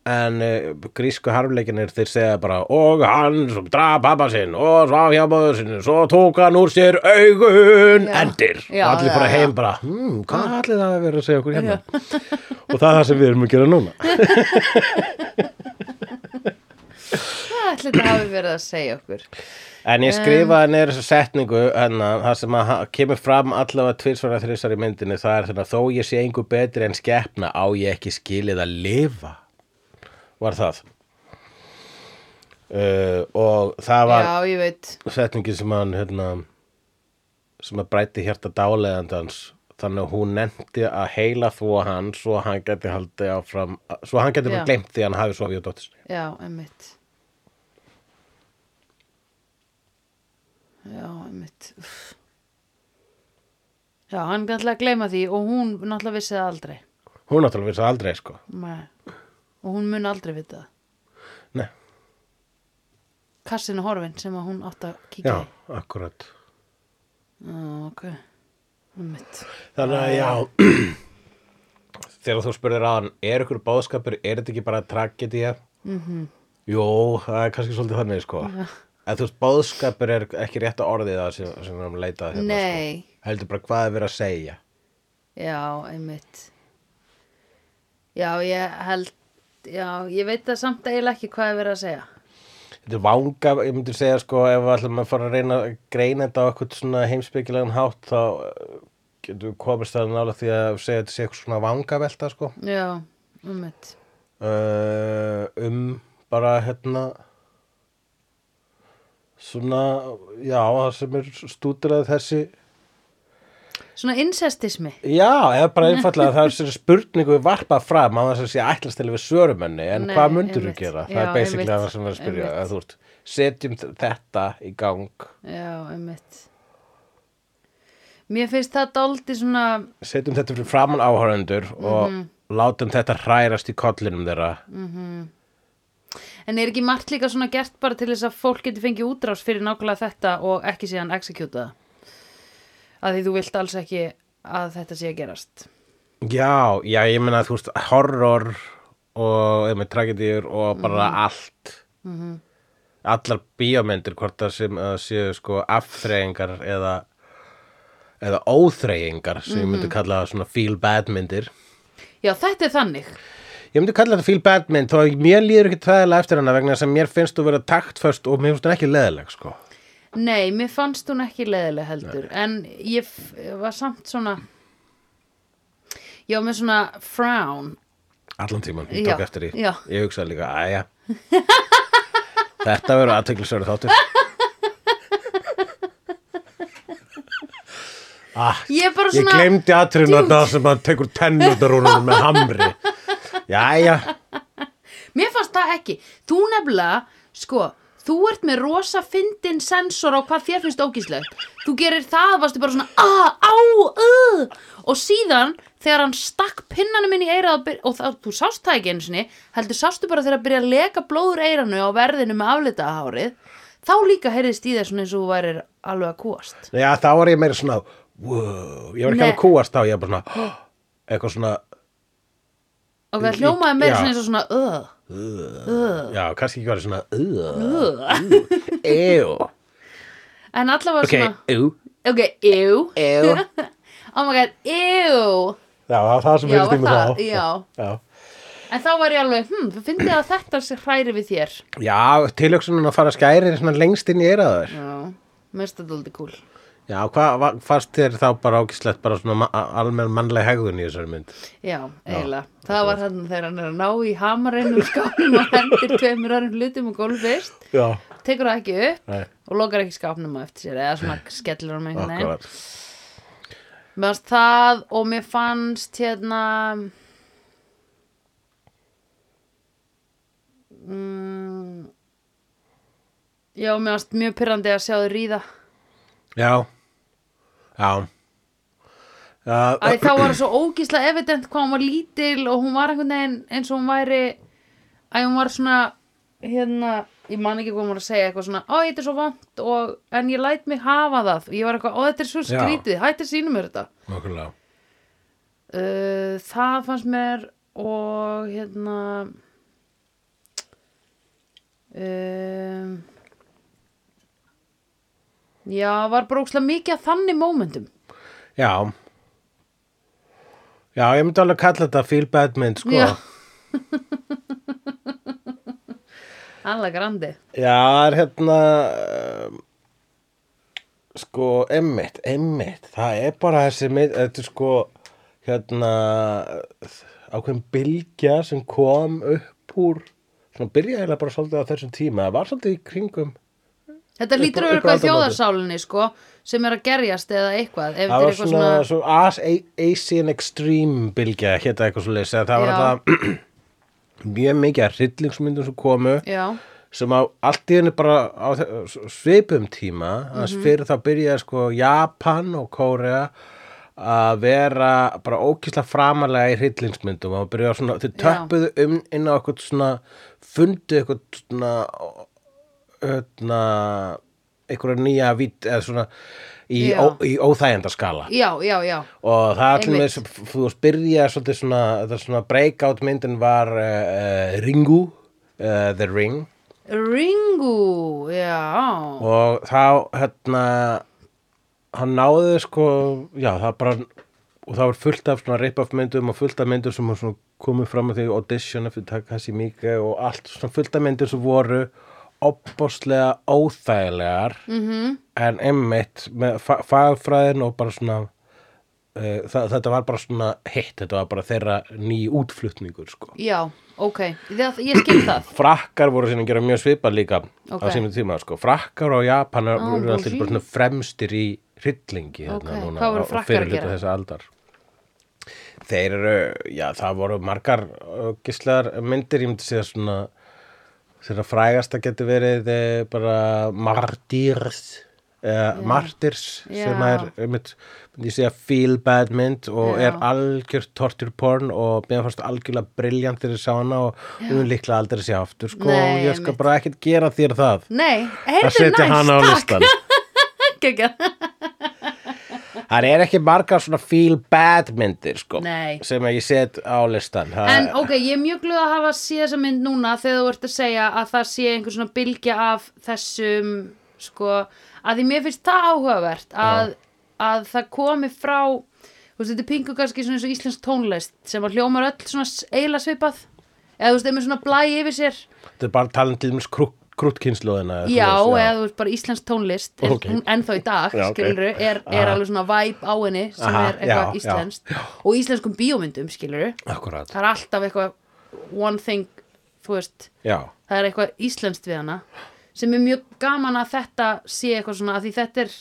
en uh, grísku harmleikinir þeir segja bara og hann sem draf pappa sinn og svaf hjá móður sinni svo tók hann úr sér augun. Endir. Og allir bara heim bara hm, hvað allir það að vera að segja okkur hérna? Og það er það sem við erum að gera núna ætli þetta hafi verið að segja okkur? En ég skrifaði niður þessa setningu hennar, það sem að kemur fram allavega tvisvara þrissar í myndinni það er þannig að þó ég sé einhver betri en skeppna á ég ekki skilið að lifa? Var það. Uh, og það var Já, setningin sem hann hérna, sem að bræti hjarta dáleðandans þannig að hún nefndi að heila þvó hann svo hann geti haldið áfram svo hann geti bara gleymt því að hann hafi sofið og dóttis Já, einmitt Já, einmitt Úff. Já, hann að gleyma því og hún náttúrulega vissi það aldrei hún náttúrulega vissi það aldrei sko Nei. og hún mun aldrei vita það Nei. Kassin og horfin sem að hún átt að kíkja já, í akkurat Já, ok Einmitt Þannig að já Þegar þú spurðir á hann Er ykkur bóðskapur, er þetta ekki bara tragedía? Mm -hmm. Jú, það er kannski svolítið þannig sko En þú veist, bóðskapur er ekki rétt að orðið það sem, sem við erum að leita að hérna Nei, sko. Heldur bara hvað er verið að segja. Já, einmitt. Já, ég held Já, ég veit það samt eiginlega ekki hvað er verið að segja. Þetta er vanga, ég myndi segja sko ef við ætlum að fara að reyna að greina þetta á eitthvað svona heimspekilegan hátt þá eh, getum við komist það nála því að segja þetta sé eitthvað svona vangavelta sko. Já, einmitt. Uh, um bara hérna svona já, það sem er stúdrað þessi Svona incestismi já, eða bara einfallega það er svona spurningu við varpað fram á þess að sé ætlast til við svörumenni en Nei, hvað myndur þú gera? það Já, er basically einmitt. það sem við spyrja að þú veist, setjum þetta í gang Já, einmitt Mér finnst það dálítið svona setjum þetta fyrir framan áhörundur og Mhm. látum þetta hrærast í kollinum þeirra En er ekki margt líka svona gert bara til þess að fólk geti fengið útrás fyrir nákvæmlega þetta og ekki síðan það? Að því þú vilt alls ekki að þetta sé að gerast. já, já, ég meina þú veist horror og með tragedíur og bara allt allar bíómyndir hvort það sem að séu sko afþreyingar eða eða óþreyingar sem ég myndi kalla svona feel bad myndir Já, þetta er þannig. Ég myndi kalla þetta feel bad mynd þó að mér líður ekki træðilega eftir hana vegna að mér finnst þú vera taktföst og mér finnst hún ekki leðileg sko Nei, mér fannst hún ekki leðileg heldur. En ég var samt svona... Var með svona frown. allan tíman, ég Já, tók eftir því já. ég hugsaði líka, aðja þetta verður aðteglisverður þáttur ah, Ég ég glemdi aðtrinu þetta sem að tekur honum með hamri jæja, Mér fannst það ekki. Þú nefnilega, sko, þú ert með rosa fyndin sensor á hvað þér finnst ógíslegt. Þú gerir það, varstu bara svona, ah, á, uh, og síðan, þegar hann stakk pinnanum inn í eirað og, það, þú sást það ekki einu sinni, heldur sástu bara þegar að byrja að leka blóður eiranu á verðinu með aflitaða hárið, þá líka heyrðist í svona eins og þú værir alveg að kúast. já, þá var ég meira svona wow, ég var ekki Nei. að kúast þá ég var bara svona, eitthvað svona Og það hljómaði meira svona eins og svona, uh, já, kannski ekki var svona uh, ew en allavega ok, svona, ew, ok, ew, ew oh my god, ew, já, það var það sem mig það, þá já. já. En þá var ég alveg, hm, þú finnst að þetta sé hræri við þér. Já, tilöksunin að fara skæri lengst inn í eiraður. Já, mest að þetta cool. Já, hvað va- fannst þér þá bara ákislegt bara svona almenn mannleg hegðun í þessari mynd? Já, eiginlega. það var hann þegar hann er að ná í hamarinn um skápnum og hendir tveimur aðrum hlutum og. Já. Tekur það ekki upp Nei, og lokar ekki skápnum eftir sér eða svona skellur hann með einhvern veginn. Mér fannst það og mér fannst hérna mm, Já, mér fannst mjög pyrrandi að sjá þau ríða Já. Já. Æ, þá var það svo ógíslega evident hvað hún var lítil og hún var einhvern veginn eins og hún væri Æ, hún var svona hérna, ég man ekki hvað hún var að segja eitthvað svona, ó, þetta er svo vant og, en ég læt mig hafa það og ég var eitthvað, ó, þetta er svo skrítið, hætti sínum mér þetta Nákvæmlega. uh, það fannst mér og hérna um, já, var bara ókslega mikið að þannig mómentum Já. Já, ég myndi alveg kalla þetta feel bad mynd, sko. Já. Alla grandi Já, það er hérna um, sko, emmitt, emmitt það er bara þessi mynd, þetta er sko hérna ákveðin bylgja sem kom upp úr svona byrjaði bara svolítið á þessum tíma það var svolítið í kringum Þetta lítur að vera eitthvað í þjóðarsálinni sko sem er að gerjast eða eitthvað ef það þetta er var eitthvað svona, svona, svona As Asian Extreme bylgja hérna eitthvað svo leys það var Já. það mjög mikið að hryllingsmyndum sem komu Já, sem á allt í henni bara á þe- svipum tíma mm Mhm. fyrir þá byrjaði sko Japan og Kórea að vera bara ókísla framalega í hryllingsmyndum og byrjaði svona, þau Já. töppuðu um inn á eitthvað svona fundu eitthvað svona öðna, eitthvað nýja vít eða svona í, ó, í óþægendaskala já, já, já. Og það allir með þú veist byrjaði svolítið svona, þetta svona breakout myndin var uh, Ringu uh, The Ring. Ringu, já. Og þá hérna hann náði sko já það bara og það var fullt af svona rip-off myndum og fullt af myndum sem komið fram að því audition eftir Takashi Miike og allt svona fullt af myndir sem voru opbóðslega óþægilegar -hmm. en einmitt með fa fagfræðin og bara svona uh, það, þetta var bara svona hitt, þetta var bara þeirra ný útflutningur sko Já, ok, það, ég skil það frakkar voru sinni að gera mjög svipað líka Ok. á sínum tíma sko. frakkar og japanar Á, voru allir bara svona fremstir í hryllingi Ok, hérna, núna, hvað voru á- gera? þessa aldar þeir eru já það voru margar uh, gislar myndir, ég myndi segja svona þeirra frægasta getur verið eh, bara martyrs eða martyrs sem er myndi ég segja feel bad mynd og Já. er algjört torture porn og mér fannst algjörlega briljant þegar ég sá hana og mun líklega aldrei sé aftur sko. Nei, ég skal einmitt. bara ekkert gera þér það. Nei, heyrðu næst, takk. listan Geggjað. Það er ekki margar svona feel bad myndir sko Nei. sem ég set á listan það, En ok, ég er mjög glöð að hafa séð þessa mynd núna þegar þú ert að segja að það sé einhver svona bylgja af þessum sko, að því mér finnst það áhugavert að, að það komi frá þú veist, þetta er pingu kannski svona eins og íslensk tónlist sem að hljómar öll svona eiginlega svipað. Eða þú veist, einhver svona blæ yfir sér. Þetta er bara talin til dæmis krú, krútkynnslóðina Já, eða þú veist bara íslensk tónlist er, Ok. hún ennþá í dag, Já, ok. skiluru er, er alveg svona væp á henni sem Aha, er eitthvað já, já. íslenskt og íslenskum bíómyndum, skiluru akkurat það er alltaf eitthvað one thing, þú veist já, það er eitthvað íslenskt við hana sem er mjög gaman að þetta sé eitthvað svona, því þetta er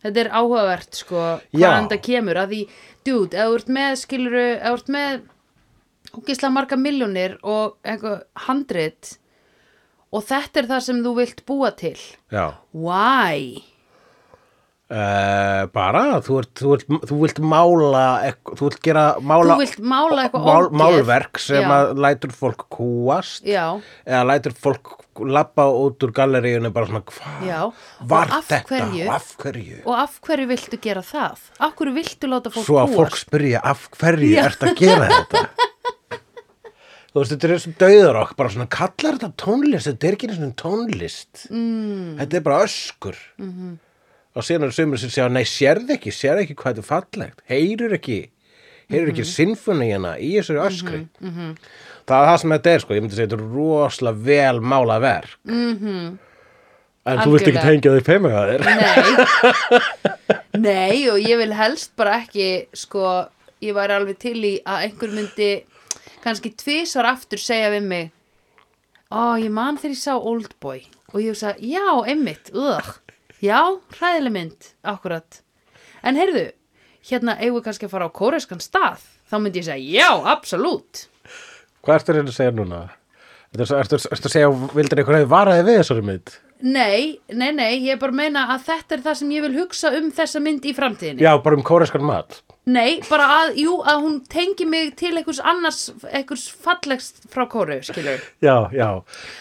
þetta er áhugavert sko, Já. hvaðan þetta kemur að því, dude, ef þú ert með skiluru, ef þú ert með ógeðslega marga miljónir og eitthvað handrit og þetta er það sem þú vilt búa til já why? Uh, bara, þú, ert, þú, vilt, þú vilt mála ekk- þú vilt gera mála Þú vilt mála eitthvað mál, málverk sem Já. að lætur fólk kúast Já, eða lætur fólk labba út úr galleríunni bara svona hvað var af þetta hverju? af hverju og af hverju viltu gera það? Af hverju viltu láta fólk svo að fólk kúast? spyrja af hverju Já. ert að gera þetta þú veist, þetta er og dauðarokk bara svona, kallar þetta tónlist þetta er ekki og tónlist mm. þetta er bara öskur mm Mhm. -hmm. og síðan er sömur sem segja, nei, sérð ekki sérð ekki hvað þetta er fallegt, heyrur ekki heyrur Mhm. ekki sinfoníuna í þessari öskri það er það sem þetta er, sko, ég myndi segja þetta er rosalega vel mála verk mm -hmm. en þú vilt ekki Mhm. Algjörlega. tengja því peimega þér Nei Nei og ég vil helst bara ekki sko, ég væri alveg til í að einhver myndi kannski tvisvar aftur segja við mig Ó, ég man þegar ég sá Oldboy og ég hugsa, já, einmitt, ugh Já, hræðileg mynd, akkurat En heyrðu, hérna eigum við kannski að fara á kóreskan stað þá myndi ég segja, já, absolutt Hvað ertu að reyna að segja núna? Ertu, að segja, vildur einhver hefði varaði við þessari mynd? Nei, nei, nei, ég er bara að meina að þetta er það sem ég vil hugsa um þessa mynd í framtíðinni. Já, bara um kóreskan mat. Nei, bara að, jú, að hún tengi mig til einhvers annars, einhvers fallegst frá kóru, skilur Já, já.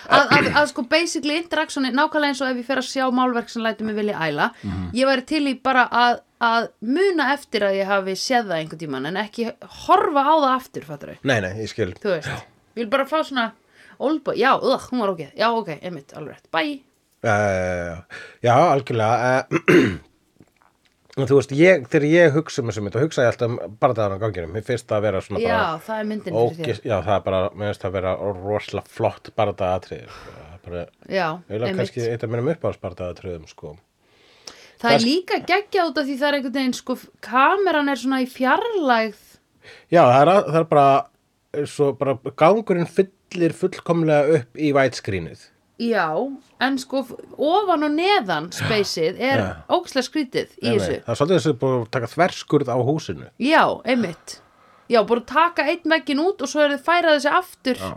að, að, að sko basically interactioni nákvæmlega eins og ef ég fer að sjá málverk sem lætur mig vilja æla. Ég væri til í bara að, að muna eftir að ég hafi séð það einhvern tímann en ekki horfa á það aftur, fattur Nei, nei, ég skil. þú veist, ég vil bara fá svona Oldboy, já, ugh, hún var ok, já, ok, einmitt, alveg rétt, bye Uh, já, algjörlega. Uh, þú veist, ég, þegar ég hugsa um þessu mynd og hugsa ég alltaf um bardaðan á ganginum. Mér finnst það að vera svona Já, bara það er myndin fyrir þér. já, það er bara, mér finnst það að vera rosalega flott bardaðatrið bara, Já, einmitt. kannski eitt af mínum uppáðsbardaðatriðum sko. Það er Þess- líka geggja út af því það er einhvern veginn sko, kameran er svona í fjarlægð. Já, það er, það er bara svo bara gangurinn fyllir fullkomlega upp í vætskrínið Já, en sko ofan og neðan speysið er Já. ókslega skrítið í þessu. Það er svolítið þess að búið að taka þverskurð á húsinu. Já, einmitt. Já, bara taka einn veggin út og svo er þið færað þessi aftur. Já.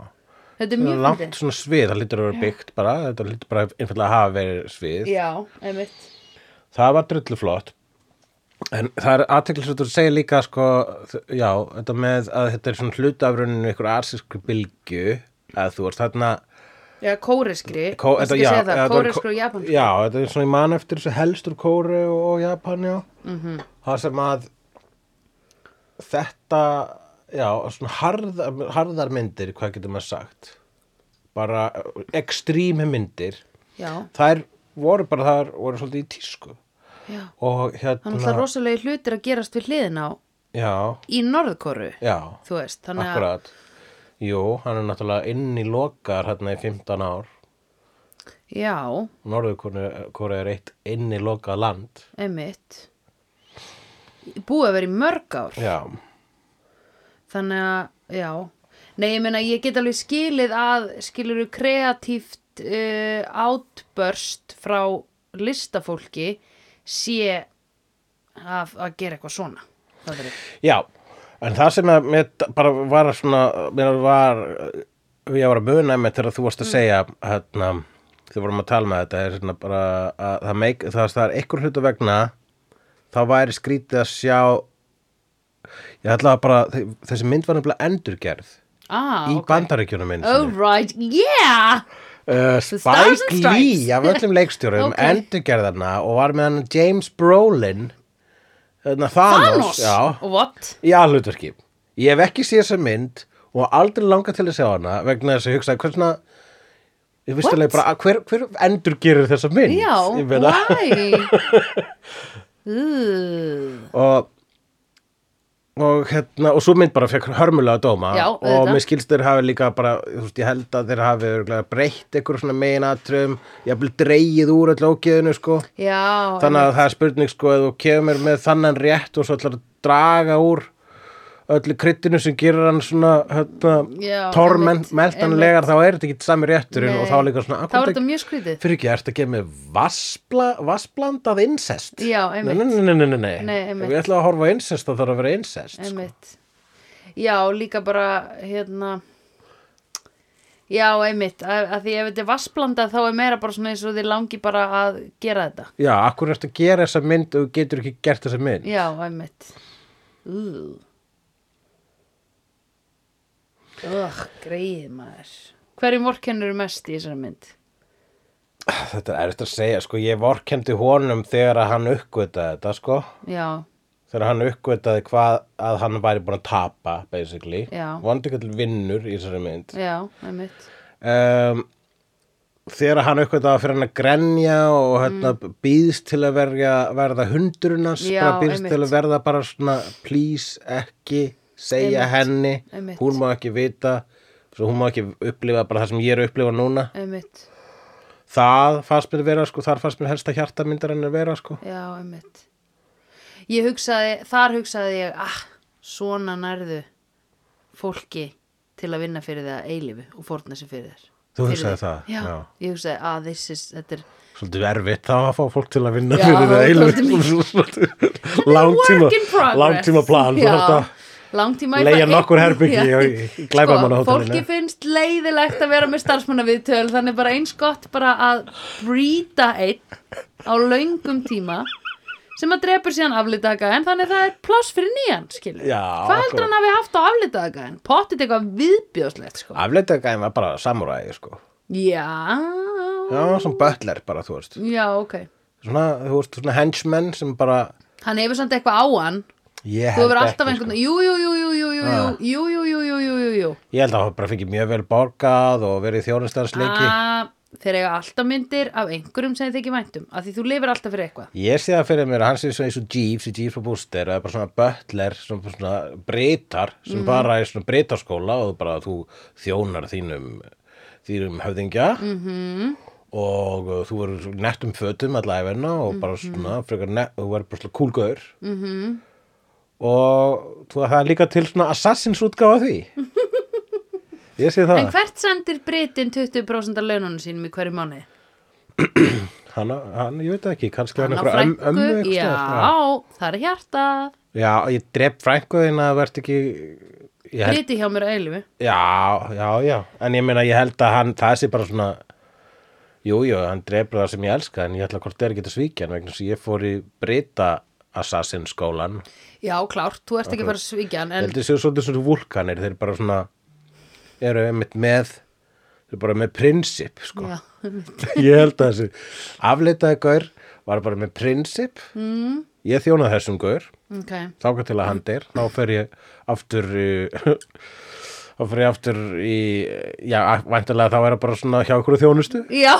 Þetta er Það er mjög langt fyndið. svona svið, það lítur að vera byggt bara, þetta lítur bara einfallega að hafa verið svið. Já, einmitt. Það var drullu flott. En það er aðteklisvægt að segja líka sko, já, þetta með að þetta er svona hlutafruninu ykkur arsísku bylgju að þú ert þarna Já, kóriskri, Kó, þetta, já, það, þetta var kóriskri og japanskri Já, þetta er svona í mann eftir þessu helstur kóri og, og Japan, já. Mhm. -hmm. Það sem að þetta, já, svona harðar, harðar myndir, hvað getur maður sagt? Bara ekstrími myndir. Já, þær voru bara, þær voru svolítið í tísku. Já. Og Það er hérna náttúrulega rosalegi hlutir að gerast við hliðin á Já, í Norðkóru, já, þú veist, þannig að akkurat Jú, hann er náttúrulega inn í lokar hérna í 15 ár. Já, Norður er eitt inn í lokað land. Einmitt. Búið að vera í mörg ár. Já, Þannig að, já. Nei, ég meina, ég get alveg skilið að skiluru kreatíft uh, átbörst frá listafólki sé að, að gera eitthvað svona. Er Já, en það sem að mér bara var svona, mér var, ég var að muna með þegar þú varst að segja, hérna, þegar vorum að tala með þetta, er svona bara að það, meik, það, það er einhver hlutu vegna, þá væri skrítið að sjá, ég ætla að bara, þessi mynd var nefnilega endurgerð Ah, í ok bandaríkjunum minn. Oh right, yeah Uh, Spike. Lee af öllum leikstjórum Ok. endurgerðarna og var með hann James Brolin hérna, Thanos, Thanos, Já, what? í aðhlutverki ég hef ekki séð þessa mynd og aldrei langað til að sjá hana vegna þess að ég hugsaði hvers svona ég What? alveg bara hver, hver endur gerir þessa mynd? Já, why? uh, og og hérna og svo mynd bara fekk hörmulega dóma Já, og mér skilst þeir hafi líka bara þú veist, ég held að þeir hafi breytt einhver svona meginatrum, ég hafði dreigið úr öll ógeðinu sko. Já, þannig að það er spurning sko að þú kemur með þannan rétt og svo ætlar að draga úr öllu kryttinu sem gerir hann svona hérna, Já, torment, einmitt, meltanlegar þá er þetta ekki sami rétturinn og þá Nei. líka svona Það akkur var þetta mjög skrítið. Fyrir ekki, ertu að gefa með vassbla, vassblandað incest? Já, einmitt, nei, nei, nei, nei, nei. Nei, einmitt. ef ég ætla að horfa incest þá þarf að vera incest sko. einmitt. Já, líka bara, hérna Já, einmitt. Að því ef þetta er vassblanda þá er meira bara svona eins og þið langi bara að gera þetta. Já, akkur ertu að gera þessa mynd og getur ekki gert þessa mynd? Já, einmitt. Ugh Ugh, greið maður Hverjum vorkennur mest í þessari mynd? þetta er eftir að segja, sko, ég vorkendi honum þegar að hann uppgötaði þetta, sko Já, þegar hann uppgötaði hvað að hann væri búin að tapa basically, Já. vondi ekki til vinnur í þessari mynd já, einmitt um, þegar hann uppgötaði að fyrir hann að grenja og hérna, býðst til að verja, verða hundurunars Mm. Já, bara býðst einmitt. til að verða bara svona please ekki segja Einmitt, henni einmitt. hún má ekki vita svo hún má ekki upplifa bara það sem ég er að upplifa núna Einmitt, það fannst mér vera sko, þar fannst mér helsta hjartamyndar en að vera sko já, einmitt Ég hugsaði, þar hugsaði ég ah, svona nærðu fólki til að vinna fyrir það eilífu og fórna sér fyrir þér Þú Fyrir hugsaðir þig. það? Já, Já. ég hugsaði að this is, þetta er Svolítið erfitt þá að fá fólk til að vinna Já, fyrir það svolítið eilu langtíma, work in progress. langtíma plan Já, þú þarft að fæ- nokkur herbyggi Já. í- í glæpamannahótelinu. Sko, fólki finnst leiðilegt að vera með starfsmannaviðtöl þannig bara eins gott bara að brýta einn á löngum tíma sem að drepur síðan aflitaðga en þannig það er pláss fyrir nýjan. Já, Hvað heldur hann hafi haft á aflitaðga en pottit eitthvað viðbjóðslegt sko. afleitagæðin var bara samuræði sko Já, já, svona butler bara þú veist já, ok svona, þú veist, svona henchmen sem bara Hann hefur samt eitthvað á hann ég Þú hefur alltaf einhvern sko. Jú, jú, jú, jú, jú, jú, Ah. jú, jú, jú, jú, jú, jú, jú, ég held að það bara fikk mjög vel borgað og verið þjónustæðarsleiki Ah, þeir eiga alltaf myndir af einhverjum sem þið ekki væntum af því þú lifir alltaf fyrir eitthvað Ég sé það fyrir mér að hann sé svona eins og Jeeves í Jeeves og Booster er bara svona butler, svona, svona breytar sem Mhm. bara er svona breytarskóla og bara þú þjónar þínum þínum höfðingja -hmm. og uh, þú verður nettum fötum alla æfina og bara Mhm. svona frekar net, þú verður bara svona kúlgaur -hmm. Og það er líka til svona Assassins útgáfa af því. Ég sé það. En hvert sendir Britin 20% af laununum sínum í hverju mánuði? hann, hann, ég veit ekki, kannski hann frænku, ömmu einhvers já, staðar. það er hjartað. Já, ég drep frænkuðin að verð ekki held, Briti hjá mér að eilifu Já, já, já. En ég meina, ég held að hann, það sé bara svona Jú, jú, hann drepur það sem ég elska En ég ætla hvort þeir geta svíkja hann Vegna sem ég fór í Brita Assassin skólan. Já, klárt, þú ert ekki að fara að svíkja hann Ég en að séu svolítið svona vulkanir Þeir bara svona Eru einmitt með Þeir bara með prinsip, sko. Ég held að þessi afleitaði gaur Var bara með prinsip. Mm. Ég þjónaði þessum gaur. Ok. Þáka til að hann deyr. Þá fer ég aftur þá fer ég aftur í já, væntalega þá er það bara svona hjá ykkur þjónustu. Já,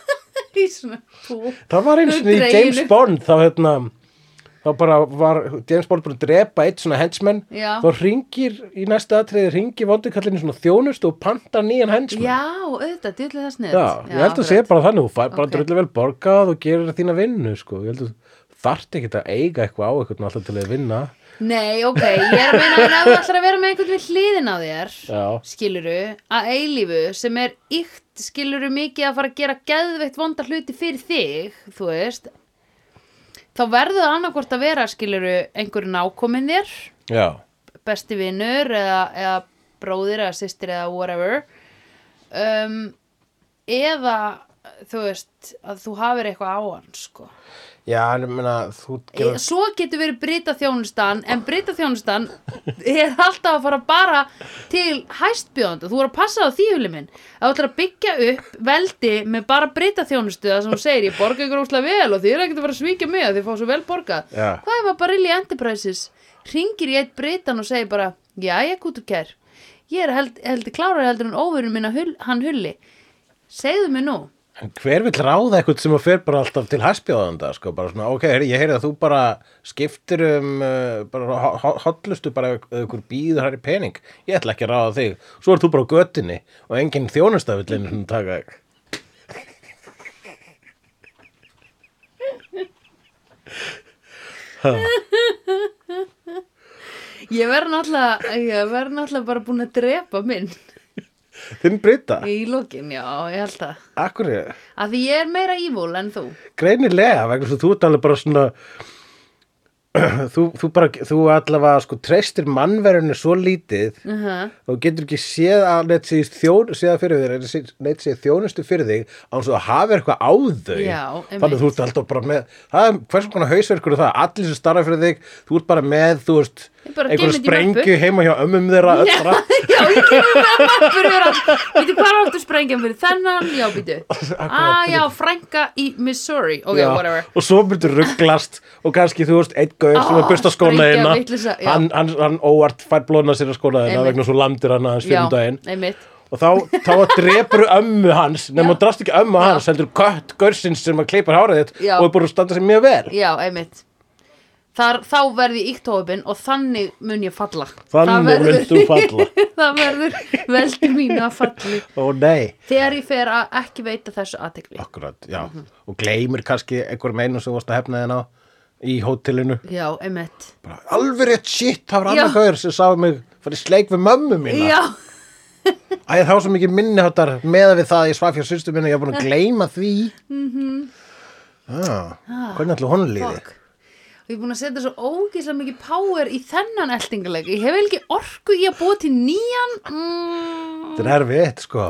í svona pú það var eins og í. James Bond þá hérna þá bara var James Bond bara að drepa eitt svona henchman Já. þá ringir í næsta atriði ringir vondikallinu svona þjónustu og pantar nýjan henchman Já, auðvitað, dýrlega það snett Já, ég held að sé bara þannig, þú fær bara Ok. drullu vel borgað og gerir þína vinnu, sko. Ég held að þú þarft ekki að eiga eitthvað á eitthvað alltaf til að vinna. Nei, ok, ég er að meina ef þú ætlar að vera með einhvern við hliðin á þér Já. skiluru, að eilífu sem er ykt, skiluru mikið að fara að gera geðveitt vonda hluti fyrir þig þú veist þá verður það annarkvort að vera skiluru einhverju nákominn þér Já. besti vinnur eða, eða bróðir eða systir eða whatever um, eða þú veist að þú hafir eitthvað á hann sko Já, en ég meina, þú gerir... svo getur verið breyta þjónustan en breyta þjónustan er alltaf að fara bara til hæstbjóðanda, þú voru að passa á því huli minn að þú ætlar að byggja upp veldi með bara breyta þjónustu það sem þú segir, ég borga ykkur óslega vel og þið er ekkert að fara að svíkja mig að þið fá svo vel borgað. Já. hvað ef að Barilli Enterprises ringir í eitt breytan og segir bara já, ég kútur kær. Ég er held, heldur klárar heldur en óverun minna hann hulli. Segðu mig nú hver vill ráða eitthvað sem að fer bara alltaf til hæspjóðanda, sko, bara svona, ok, ég heyri að þú bara skiptir um, uh, bara ho- ho- hotlustu bara ef ykkur býður hæri pening. Ég ætla ekki að ráða þig. Svo er þú bara á göttinni og enginn þjónustafillinu sem taka ég verð náttúrulega ég verð náttúrulega bara búin að drepa minn Þinn Brita, í lokin, já, ég held það akkur ég, að því ég er meira evil en þú. Greinilega, vegna að þú ert alveg bara svona, þú, þú bara, þú allavega, sko, treystir mannverðinu svo lítið uh -huh. þú getur ekki séð að neitt sé þjón, séð sé þjónustu fyrir þig án svo að hafa eitthvað á þau. Já, þannig að þú ert alltaf bara með það er hversu konar hausverkur er það, allir sem starfa fyrir þig þú ert bara með, þú veist Ég bara einhver geymd í sprengju heima hjá ömmum þeirra öllra já, ég kemur með mappur yfir allt Býtu, hvað áttu sprengjan fyrir þennan? Já, býtu Ah, já, frænka í Missouri. Ok, Já, og svo myndir rugglast og kannski þú veist, einn gaur sem er byrst á skóna eina hann, hann, hann óvart fær blóna sér á skóna eina Einmitt. vegna svo landir hann aðeins fyrir Já, daginn. og þá, þá drepur ömmu hans nema Já. þú drast ekki ömmu hans heldur kött gaursins sem að kleipar hárið þitt og er búin að standa sér mjög vel. Já, einmitt. Þar, Þá verð ég íktófin og þannig mun ég falla. Þannig mynd þú falla. Það verður veldi mínu að falli ó nei, Þegar ég fer að ekki veita þessu aðtekli akkurat, já. Mhm. og gleymir kannski einhverjum einu sem þú varst að hefna þinn á í hótelinu. Já, einmitt. Bara, alveg rétt shit, það var Já. annar gaur sem sá mig fyrir sleik við mömmu mína. Já, Æ, þá svo mikið minniháttar meða við það að ég svaf hjá sýstu minni, ég er búin að gleyma því. Mm ah, hvernig ætla honum líði? fuck. Og ég er búin að setja svo ógeðslega mikið power í þennan eltingaleg Ég hef ekki orku í að búa til nýjan mm, Þetta er erfitt, sko.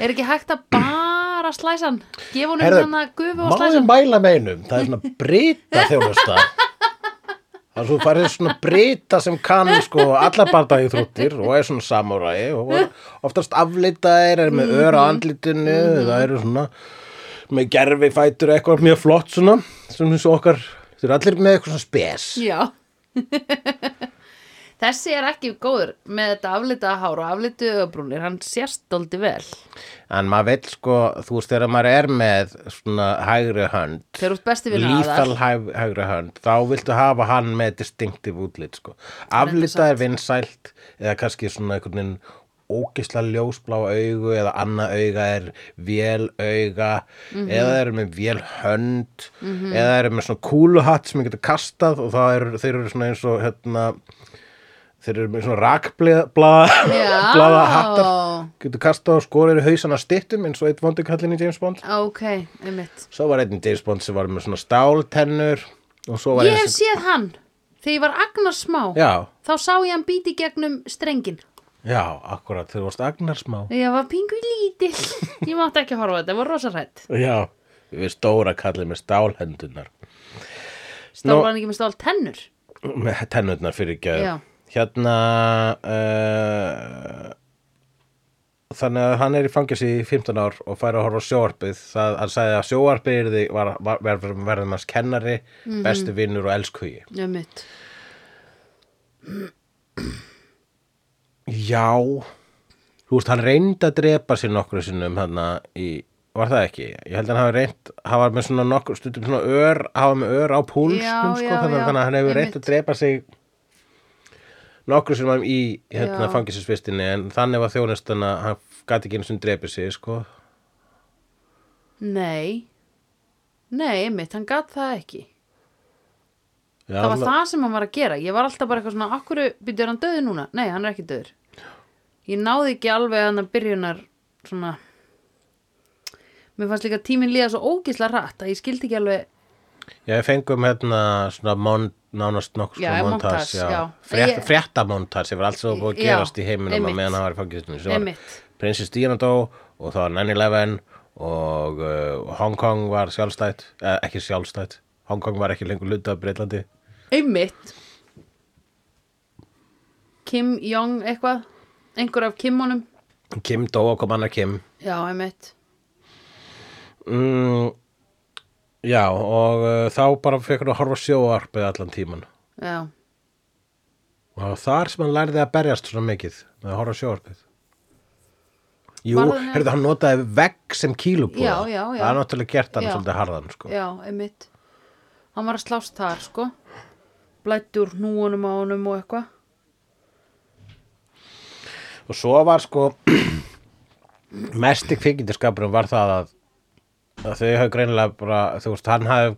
Er ekki hægt að bara slæsa hann. Gefa honum Herðu, hann að gufu og Má slæsa ég mæla meinum, það er svona brita þjónusta Það er svo farið svona brita sem kann sko alla bardagi þrúttir og er svona samúræi og oftast aflitaðir er með Mhm. ör á andlitinu það eru svona með gerfi fætur eitthvað mjög flott svona sem og okkar, þeir eru allir með eitthvað svona spes. Já Þessi er ekki góður með þetta aflitaða hár og aflituðu augabrúnir, hann sérst dóldi vel. En maður veit sko, þú veist, þegar maður er með svona hægri hönd, hæg, hægri hönd, þá viltu hafa hann með distinktiv útlit, sko. Aflita er vinsælt, eða kannski svona einhvern veginn ógisla ljósblá augu eða annað auga er vél auga Mhm. eða þeir eru með vél hönd eða þeir eru með svona kúluhatt sem ég getur kastað og þá eru þeir eru svona eins og hérna þeir eru með svona rakblaða hattar getur kastað og skorið í hausana stittum eins og eitt vondukallin í James Bond ok, einmitt. svo var einn James Bond sem var með svona stáltennur Ég hef séð hann. Þegar ég var agnar smá, já, þá sá ég hann býti gegnum strengin. já, akkurat þegar varst agnar smá Ég var pingu lítill. Ég mátti ekki horfa þetta, það var rosa hrætt. já, við stóra kallið með stálhendunar Stál hann ekki með stál tennur. með tennurnar fyrir ekki Já. Hérna uh, þannig að hann er í fangis í 15 ár og fær að horfa á sjóarpið það hann sagði að sjóarpið var, var, var, verðum hans kennari Mhm. bestu vinnur og elskugi Einmitt. já þú veist hann reyndi að drepa sér nokkru sinnum hann í var það ekki? Ég held að hann hafi reynd hann var með svona nokkur stundum svona ör hafa með ör á púlsnum Já, sko, já, þannig, já, að hann hefur reynd að drepa sig nokkru sinnum í hérna Já. fangisisvistinni en þannig var þjónustan að hann gæti ekki einu sinni drepið sig sko Nei. Nei, einmitt, hann gat það ekki. já, það var svona- það sem hann var að gera ég var alltaf bara eitthvað svona, akkur byrjar hann döði núna nei, hann er ekki döður ég náði ekki alveg hann að byrjunar svona mér fannst líka tíminn líða svo ógisla rætt að ég skildi ekki alveg Já, við fengum hérna svona mon, nánast nokkuð Já, svona montas, Ég- Fréttamontas, yfir allt sem var búið að gerast í heiminum að meðan hann var í fangistunni. Svo var Einmitt. Prinsess Diana dó og það var 9-11 og uh, Hong Kong var sjálfstætt, eh, ekki sjálfstætt, Hong Kong var ekki lengur hluta af Breitlandi. einmitt Kim Jong eitthvað einhver af Kimonum Kim dó og kom annar Kim. já, einmitt Mm, já, og uh, þá bara fekk hann að horfa sjóarpið allan tíman. já, Og þar sem hann lærði að berjast svona mikið, með að horfa sjóarpið. Jú, Var það- heyrðu, hann notaði vegg sem kílubúða. Já, já, já. Það er náttúrulega gert hann Já. svolítið harðan, sko. já, einmitt hann var að slást þar, sko blætti úr hnúunum á honum og eitthvað Og svo var sko, mesti kvikindiskapurum var það að, að þau hafa greinilega bara, þú veist, hann hafi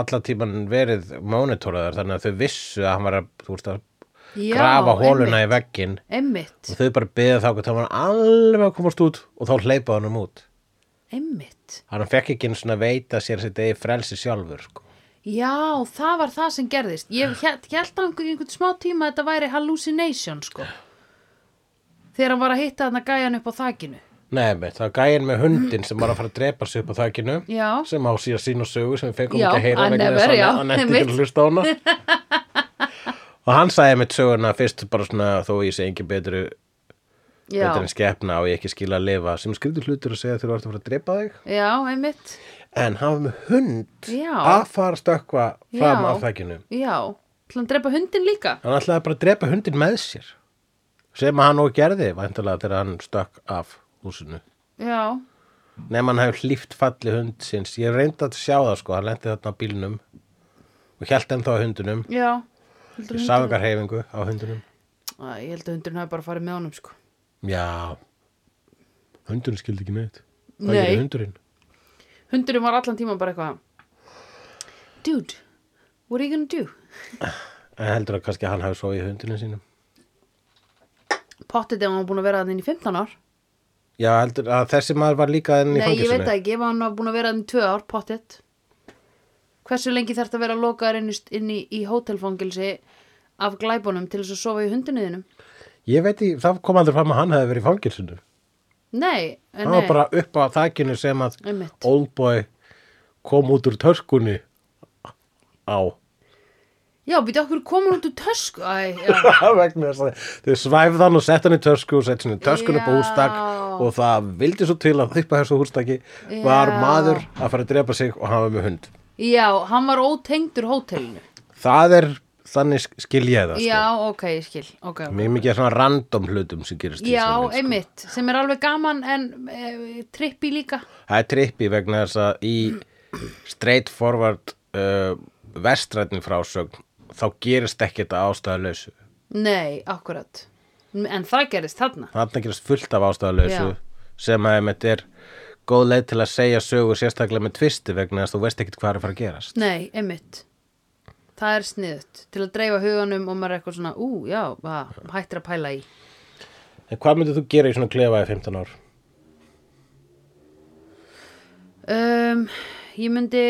alla tíman verið monitoraður þannig að þau vissu að hann var að, þú veist, að Já, grafa hóluna í einmitt. vegginn einmitt, og þau bara byggði þá hvað það var alveg að komast út og þá hleypa hann út. einmitt Hann fekk ekki einu svona veita sér sitt eigi frelsi sjálfur, sko. Já, það var það sem gerðist Ég held, á einhvern, einhvern smá tíma að þetta væri hallucination, sko Þegar hann var að hitta þarna gæjan upp á þakinu Nei, með, það var gæinn með hundin sem var að fara að drepa sig upp á þakkinu sem á síðan sín og sögu sem við fengum Já, ekki að heyra vegna þess að hann ekki einmitt. að hlusta á hana. Og hann sagði með söguna fyrst bara svona þó ég sé engin betri já, betur en skepna og ég ekki skila að lifa sem skriftur hlutur að segja þegar þú ert að fara að drepa þig. Já, einmitt. En hann var með hund Já. að fara að stökkva fram af þakkinu Já, til hann drepa hundin líka? Hann ætlaði bara að drepa hundin með sér sem hann og gerði þegar húsinu. Já, nema hann hefur hlýft falli hund sinns. Ég reyndi að sjá það sko, hann lendi þarna á bílnum og hjælt ennþá á hundunum já. Ég sá einhver heifingu á hundunum Æ, Ég held að hundurinn hafi bara farið með honum, sko. Já. Hundurinn skildi ekki neitt. Hvað Nei. gerir hundurinn? Hundurinn var allan tíma bara eitthvað Dude, what are you gonna do? en heldur að kannski hann hafi svo í hundurinn sínum. Pottið ef hann var búin að vera þannig í 15 ár já heldur að þessi maður var líka enn í Nei, ég veit það ekki, ef hann var búin að vera í 2 ár, pottið Hversu lengi þarf að vera lokaður inn, í- inn í, í hótelfangilsi af glæbunum til þess að sofa í hundinuðinum? ég veit í, það kom aldrei fram að hann hefði verið í fangilsinu Nei, nei var bara upp á þakinu sem að oldboy kom út úr törskunni á. Já, býta okkur komin út úr tösku? Æ, já, vegna þess að þau svæfði hann og sett hann í tösku og sett hann í Já. hústak og það vildi svo til að upp á þessu hústaki var Já. maður að fara að drepa sig og var með hund já, hann var ótengdur hótelinu það er þannig sk- skil ég það Já, sko. ok, ég skil okay, okay. mjög mikið svona random hlutum sem gerist Já, sko. einmitt, sem er alveg gaman en e, trippi líka Það er trippi vegna þess að í straight forward uh, vestrætni frásögn þá gerist ekki þetta ástæðalausu Nei, akkurat En það gerist þarna. Þarna gerist fullt af ástæðalausu Já. sem að einmitt er góð leið til að segja sögu sérstaklega með tvisti vegna þess að þú veist ekkit hvað er að fara að gerast. Nei, einmitt. Það er sniðut til að dreifa huganum og maður er eitthvað svona, ú, já, va, hættir að pæla í. En hvað myndir þú gera í svona klefa í 15 ár? um, Ég myndi,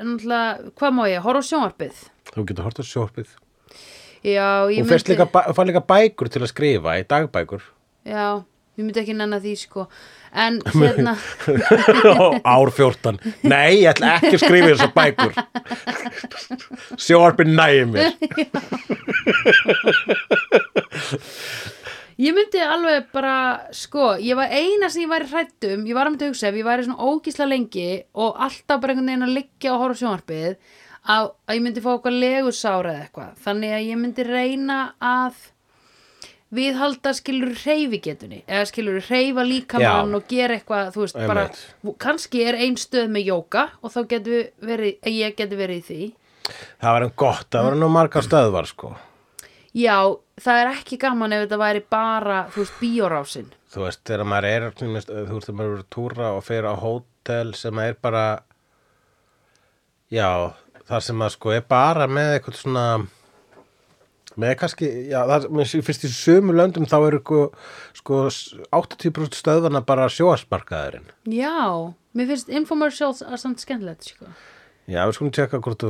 náttúrulega, hvað má ég, horfa á sjónvarpið. Þú getur hort á sjópið Já, ég Þú myndi líka, ba- fær líka bækur til að skrifa í dagbækur. Já, ég myndi ekki nennan því, sko. En hérna Ár 14 Nei, ég ætla ekki að skrifa þessar bækur. Sjóarpinn nægir mér. Ég myndi alveg bara, sko, ég var eina sem ég væri hrættum, ég var að myndi að hugsa ef ég væri svona ógísla lengi og alltaf bara einhvern veginn að liggja og horfa á sjónvarpið að, að ég myndi fá eitthvað legusára eða eitthvað. Þannig að ég myndi reyna að viðhalda skilur reyfigetunni eða skilur reyfa líkamann og gera eitthvað, þú veist, bara kannski er ein stöð með jóka og þá getur við verið, eh, ég getur verið í því. Það var enn gott, það var nú margar stöðvar sko Já, það er ekki gaman ef þetta væri bara, þú veist, bíórásin. Þú veist, þegar maður er þú veist, þegar maður er að túra og fer á hótel sem er bara já, það sem að sko er bara með eitthvað svona með kannski, já, það finnst í sömu löndum þá eru sko, sko 80% stöðvana bara sjóasmarkaðurinn Já, mér finnst infomercials að samt skemmtilegt, sko. Já, við skulum tjekka hvort þú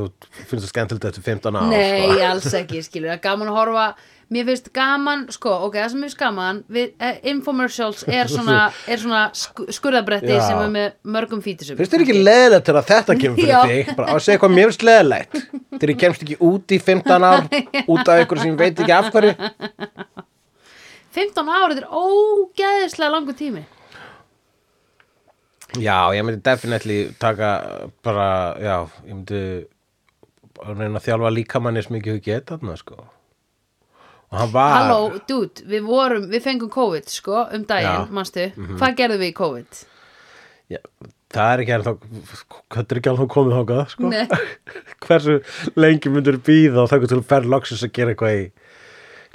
finnst það skemmtilegt eftir 15 ár Nei, sko. alls ekki, skilur, það er gaman að horfa Mér finnst gaman, sko, ok, það sem mér finnst gaman við, eh, Infomercials er svona, er svona sk skurðabretti Já. sem er með mörgum fítusum Finnst þér ekki leðilegt til að þetta kemur fyrir Já. þig? Bara að segja hvað mér finnst leðilegt þegar ég kemst ekki út í 15 ár út af ykkur sem veit ekki af hverju 15 árið er ógeðislega langur tími Já, ég myndi definitely taka bara, já, ég myndi reyna að þjálfa líkamannis mikið og geta þarna, sko. Og hann var... Halló, dude, við vorum, við fengum COVID, sko, um daginn, Já. Mhm. manstu Hvað gerðum við í COVID? Já, það er ekki ennþá, hvað er ekki alveg komið þákað, sko? Nei. Hversu lengi myndir býða og þakka til að fer loksins að gera eitthvað í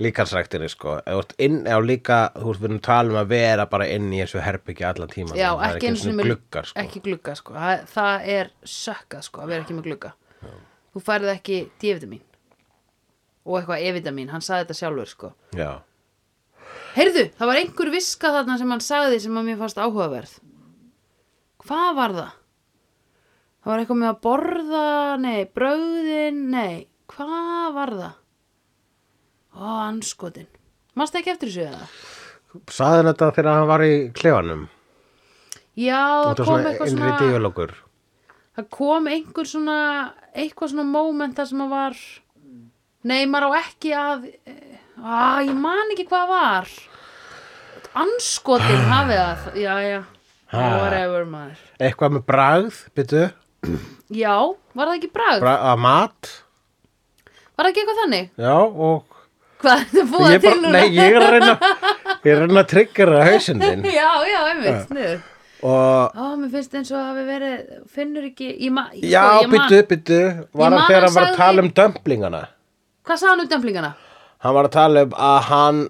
líkansræktinni, sko. Inn á líka, þú veist, við erum talum að vera bara inn í þessu herbyggja allan tíma. Já, Það er ekki svona sinni með gluggar, sko. Ekki glugga, sko, það, það er sökkað, sko, að vera ekki með glugga Þú færið ekki D-vitamin og eitthvað E-vitamin, hann sagði þetta sjálfur, sko Já. Heyrðu, það var einhver viska þarna sem hann sagði sem að mér fannst áhugaverð. Hvað var það? Það var eitthvað með að borða, nei, brauðin, nei, hvað var það? Ó, anskotin. Mást ekki eftir þessu eða? Saði þetta þegar hann var í klefanum? Já, það kom eitthvað svona, díalógur. það kom einhver svona, eitthvað svona moment þar sem að var, nei, maður á ekki að, á, ég man ekki hvað var. Anskotin hafið það, já, já, Ha. whatever maður. Eitthvað með bragð, byttu, Já, var það ekki bragð? bra að mat, Var það ekki eitthvað þannig? já, og Hvað það búið til núna? nei, ég er að reyna, að reyna að tryggjara hausinn þinn Já, já, einmitt, sniður. og, Ó, mér finnst eins og það hafi verið, finnur ekki, ég ma, já, sko, byttu, byttu, var hann þegar hann var að tala um dömplingana? Hvað sagði hann um dömplingana? Hann var að tala um að hann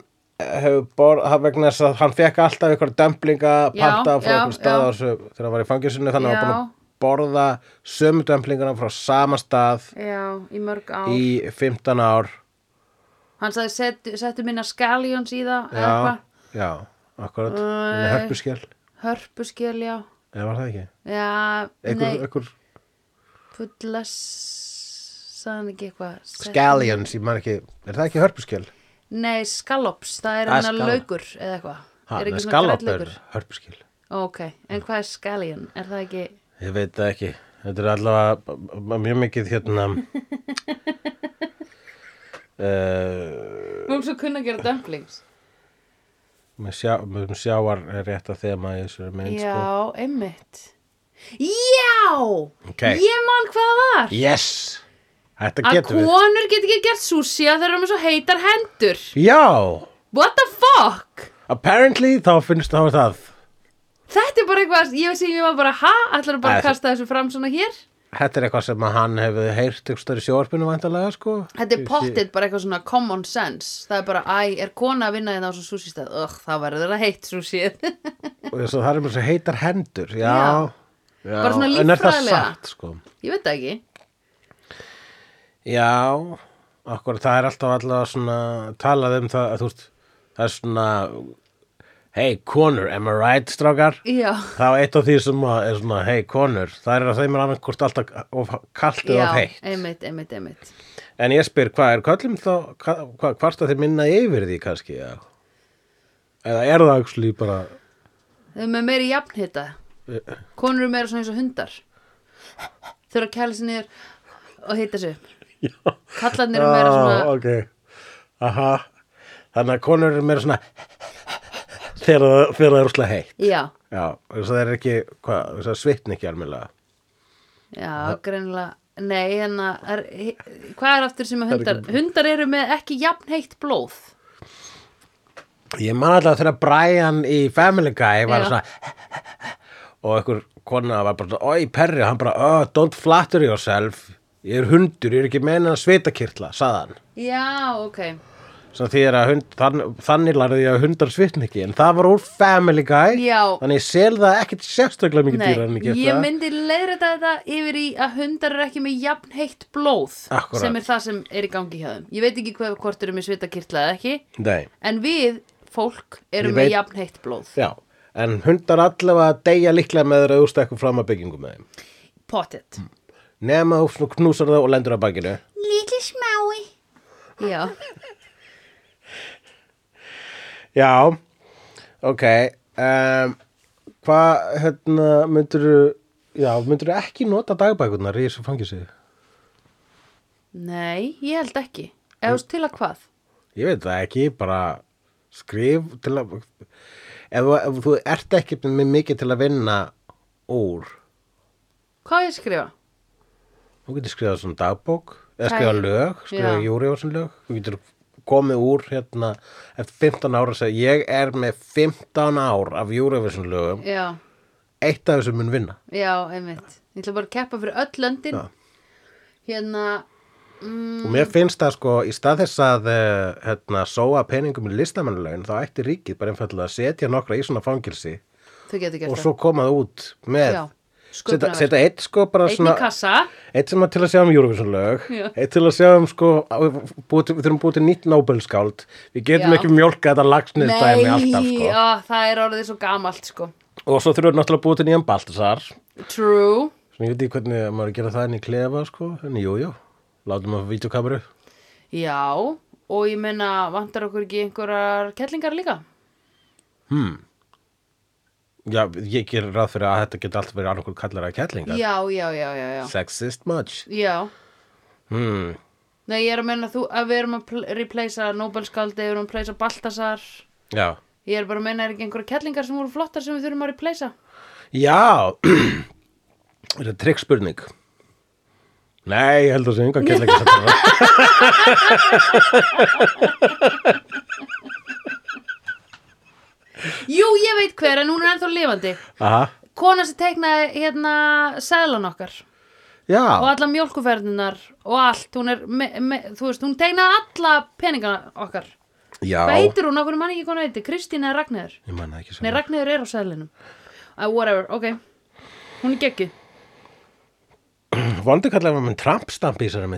hefur borð, það vegna þess að hann fekk alltaf ykkur dömplinga panta frá ykkur stað á þessu, þegar hann var í fangjusinu þannig að hann var búin að borða sömu dömplingana frá sama stað Já, í í 15 ár Hann sagði, settu, settu minna scaljons í það, já, já, akkurat með hörpuskjál, Hörpuskjöl, já. eða var það ekki Já, nei, einhver fullas, sagði hann ekki eitthvað. scallions, ég man ekki er það ekki hörpuskjál? Nei, scallops, það er hann scallop. laukur, eða eitthvað. Ha, er er hörpuskjál Ok, en hvað er scallion? Er það ekki... ég veit það ekki, þetta er allavega mjög mikið hérna uh, Nú svo kunna að gera dumplings. sjá, með sjáar rétt að þema í þessu mynd Já, sko. einmitt. Já! Ok. Ég man hvað var. yes, Þetta að getur við. konur get ekki gert sushi að þeir eru með svo heitar hendur Já, what the fuck apparently þá finnst þá það. þetta er bara eitthvað, ég veist ekki, ég var bara ha, ætlar bara Æ, að kasta þessu fram svona hér Þetta er eitthvað sem að hann hefur heyrt ykkur stöður sjóarpinu væntalega, sko. þetta er pottit bara eitthvað svona common sense það er bara, æ, er kona að vinna hérna á svo sushi stað ugh, það verður það heitt sushi Og þess að það er með svo heitar hendur, já. Já. Bara svona En er það líffræðilega. satt, sko? ég veit ekki Já, okkur, það er alltaf alltaf svona talað um það, að þú veist, það er svona, hey, konur, am I right, strákar? já, Það er eitt af því sem er svona, hey, konur, það er að þeim er annarkort alltaf of kalt eða já, heitt. einmitt, einmitt, einmitt. En ég spyr, hvað er köllum þá, hvað, hvort að þeir minna yfir því kannski, já? Eða er það actually bara, þau eru með meiri jafnhita. Konur eru meira svona eins og hundar. Þurfa að kæla sér niður og hita sig upp. Já, kallarnir eru meira svona Ah, ok, aha, þannig að konur eru meira svona, þegar það það er úrslega heitt. já, Já, að það er ekki, hvað, þess að svitni ekki almennilega. já, greinilega. Nei, hérna er, hvað er aftur sem að Það er hundar ekki- hundar eru með ekki jafnheitt blóð? Ég man alltaf þegar Brian í Family Guy var svona og einhver kona var bara oi Perri, hann bara, oh, don't flatter yourself. Ég er hundur, ég er ekki meina að svitakirtla, saðan já, ok Er að hund, þann, þannig lærði ég að hundar svitna ekki en það var úr Family Guy. Já. þannig ég sel það ekkit sérstaklega mikið dýra en ég myndi leiðræta þetta yfir í að hundar eru ekki með jafnheitt blóð Akkúrat. sem er það sem er í gangi hjá þeim. Ég veit ekki hvað, hvort eru með svitakirtla eða ekki Nei, en við, fólk, erum Ég með veit- jafnheitt blóð. Já, en hundar allavega deyja líklega með þeirra ústekku fram að byggingu með þeim. Pottet. Nema þú svona knúsar það og lendur á bakinu. Lítið smái Já, Já, ok um, Hvað, hérna, myndirðu Já, myndirðu ekki nota dagbækurnar í þessu fangisi? nei, ég held ekki Eða til að hvað Ég veit það ekki, bara skrif til að ef, ef þú ert ekki með mikið til að vinna úr Hvað á ég skrifa? þú getur skrifað svona dagbók eða skrifað lög, skrifað Já. júriósin lög þú getur komið úr hérna eftir 15 ára og segja ég er með 15 ár af júriósin lögum. Já, eitt af þessu mun vinna. Já, einmitt. Ég ætla bara að keppa fyrir öll löndin. Já. Hérna mm, og mér finnst það sko í stað þess að eh, hérna, sóa peningum í listamannlaun þá ætti ríkið bara einfallega að setja nokkra í svona fangilsi Þau getur gert og svo koma það út með Já, setja, sköpunarverk. setja eitt sko bara svona eitt sem að til að sjá um Eurovision lög Já. eitt til að sjá um sko við þurfum búið til nýtt Nobelskáld við getum Já. ekki mjólka þetta lagsniðstæmi alltaf sko já, það er orðið svo gamalt sko og svo þurfum við náttúrulega búið til nýjan Baltasar True Svona ég veit ekki hvernig maður er að gera það inn í klefa sko, en jú, jú, látum að videokameru. Já, og ég meina vantar okkur ekki einhverjar kettlingar líka Hmm. Já, ég ger ráð fyrir að þetta geti alltaf verið annarkur kallar að kettlingar. Já, já, já, já, já Sexist much. Já, Hmm. nei ég er að meina þú að við erum að pl- replacea Nobelskaldi, við erum að replacea Baltasar Já. Ég er bara að meina er ekki einhverjar kettlingar sem voru flottar sem við þurfum að replacea Já, þetta er trikkspurning. Nei, ég held að það sé enga kettlingar sem það. Jú, ég veit hver, en hún er ennþá lifandi. Aha, Kona sem teiknaði hérna seðlan okkar. Og já, alla mjólkuferðunar og allt, hún er me, me, þú veist, hún teiknaði alla peningana okkar. Já. Hvað heitir hún, okkur mann ekki hún heitir, Kristín eða ekki Nei, sem. Ragnheiður er á seðlinum. Uh, Whatever, ok. Hún er geggjuð. Vondi kallar maður með trampstamp í þessari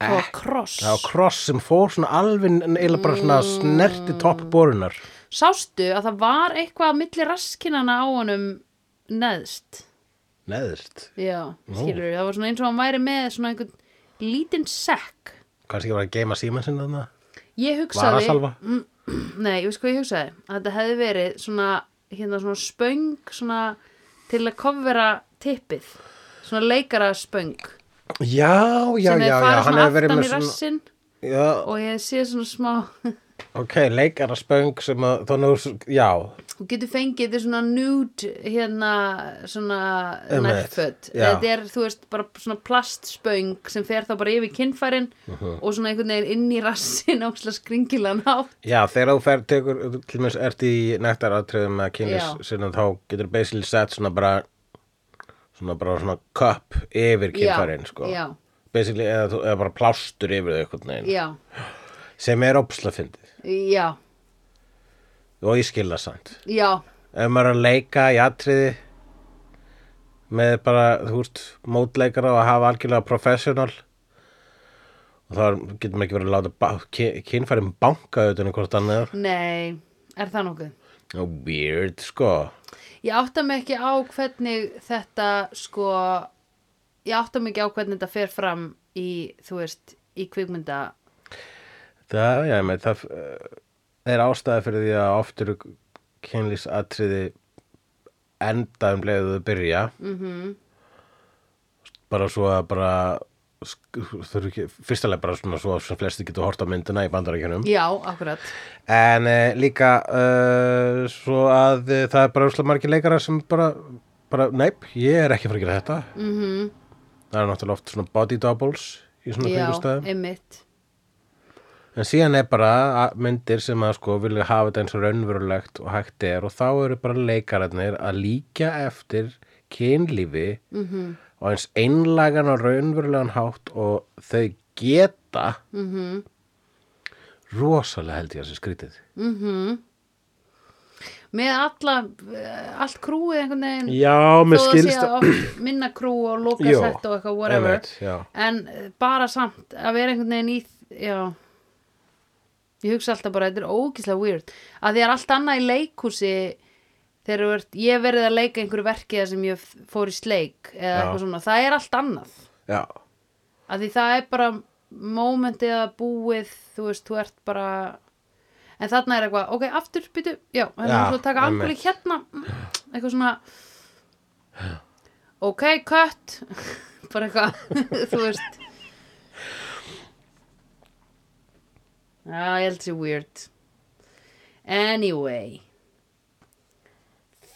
mynd. og kross Já, kross sem fór svona alveg eða bara svona snerti topp borunar. Sástu að það var eitthvað að milli raskinana á honum neðst Neðst. Já, skilur það var svona eins og hann væri með svona einhvern lítinn sekk Kannski var að geima síman sinna þarna. Ég hugsaði Varasalva. Nei, ég veist hvað ég hugsaði að þetta hefði verið svona hérna svona spöng svona til að kofvera tippið svona leikara spöng Já, já, já, já, hann hefur verið með svona, já, og ég sé svona smá Ok, leikara spöng sem að þannig, já, Þú getur fengið er svona nude hérna svona já. þetta er þú veist bara svona plastspöng sem fer þá bara yfir kinnfærin Mhm. og svona einhvern veginn inn í rassin á svona skringilan hátt. Já, þegar þú fer, tekur, til mér ert í nektaratriðum með kynlis sinna þá getur basically sett svona bara svona bara svona cup yfir kynfærin, sko. Basically, eða, eða bara plástur yfir þau veginn, já, sem er opslafindið já, og ég skilða samt. já. Ef maður er að leika í atriði með bara, þú veist, mótleikara og hafa algjörlega professional og þá getur maður ekki verið að láta kynfærin banka auðvitað hvort annað nei, er það nokkuð? Weird, sko ég átta mig ekki á hvernig þetta sko ég átta mig ekki á hvernig þetta fer fram í, þú veist, í kvikmynda það, já, með það eh, er ástæði fyrir því að oft eru kynlýsatriði enda um leiðu þau byrja -hmm. Mhm. bara svo að bara þau eru ekki, fyrstulega bara svona svo sem flesti getur hort á myndina í bandarækjunum já, akkurat En uh, líka uh, svo að uh, það er bara úrslega margir leikarar sem bara, bara neip, ég er ekki fara að gera þetta. mm -hmm. Það er náttúrulega oft svona body doubles í svona já, kringustæðum. einmitt En síðan er bara myndir sem að sko vilja hafa þetta eins og raunverulegt og hægt er og þá eru bara leikararnir að líka eftir kynlífi -hmm. Og eins einlagan og raunverulegan hátt og þau geta mm rosalega held ég að þessi skrítið. -hmm. með alla eh, allt krúið einhvern veginn Já, það skilst sé minna krú og Jú, lokasett og eitthvað whatever já. en eh, bara samt að vera einhvern veginn í já ég hugsa alltaf bara, þetta er ógislega weird að því er allt annað í leikhúsi þegar þú ert, ég verið að leika einhverju verki þar sem ég fór í sleik eða Já. eitthvað svona, það er allt annað. Já, að því það er bara mómentið að búið þú veist, þú ert bara en þarna er eitthvað, ok, aftur, byttu já, er Já, að taka einmitt. anguli hérna mm, eitthvað svona. Ok, cut. Bara eitthvað, þú veist. Já, ég held sér weird. Anyway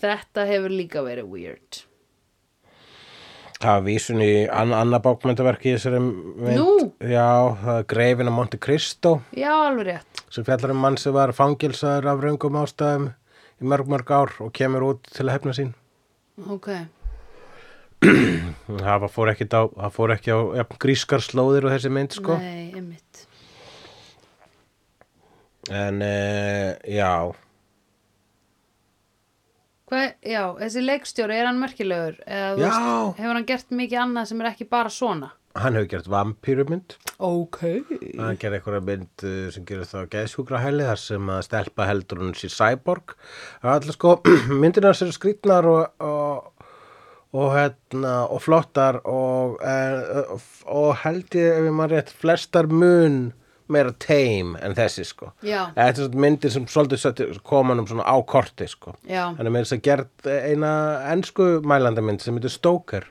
þetta hefur líka verið weird Það var vísun í anna, annað bókmyndaverki? Já, er Greifin á Monte Cristo já, alveg rétt sem fjallar um mann sem var fangilsaður af raungum ástæðum í mörg mörg ár og kemur út til að hefna sín. ok, Það fór ekki á, fór ekki á jafn, grískar slóðir og þessi mynd, sko. nei, einmitt En, uh, já, Hvað, já, þessi leikstjóri, er hann merkilegur? Eða, þú Já. Veist, hefur hann gert mikið annað sem er ekki bara svona? hann hefur gert vampýrumynd. Ok. Hann gerði eitthvað mynd uh, sem gerir það geðsjúkra hæli þar sem að stelpa heldur hún sér cyborg. Það er alltaf sko, myndirnar eru skrýtnar og, og, og, hérna, og flottar og, uh, og held ég ef ég maður rétt flestar mun meira teim en þessi sko. Já. Þetta er myndir sem svolítið setti- koma um svona á korti sko. Já. Hann er með þess að gert eina ensku mælandamynd sem heitir Stoker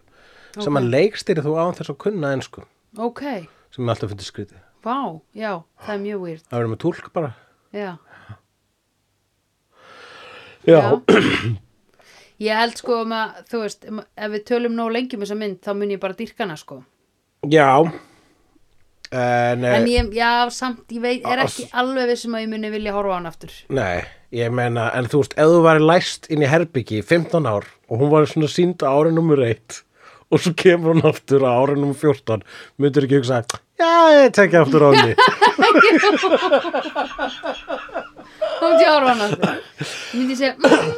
sem hann leikstýri þú án þess að kunna ensku Ok, sem ég alltaf finnst skrýtið. vá, já, það er mjög weird. Það verður með túlk bara. Já. Já. Ég held sko um að, þú veist, um, ef við tölum nóg lengi um þessa mynd, þá mun ég bara dýrka hana sko. Já. En, En en ég, já, samt, ég veit, er ekki alveg vissum að ég muni vilja horfa á hann aftur. nei, ég meina, en þú veist, ef þú væri læst inn í herbyggi í 15 ár og hún var svona sínd á ári nummer 1 og svo kemur hún aftur á ári nummer 14, myndir ekki hugsa, já, ég tekja aftur á henni. Þá myndi ég horfa á hann aftur. Myndi ég segja, mm,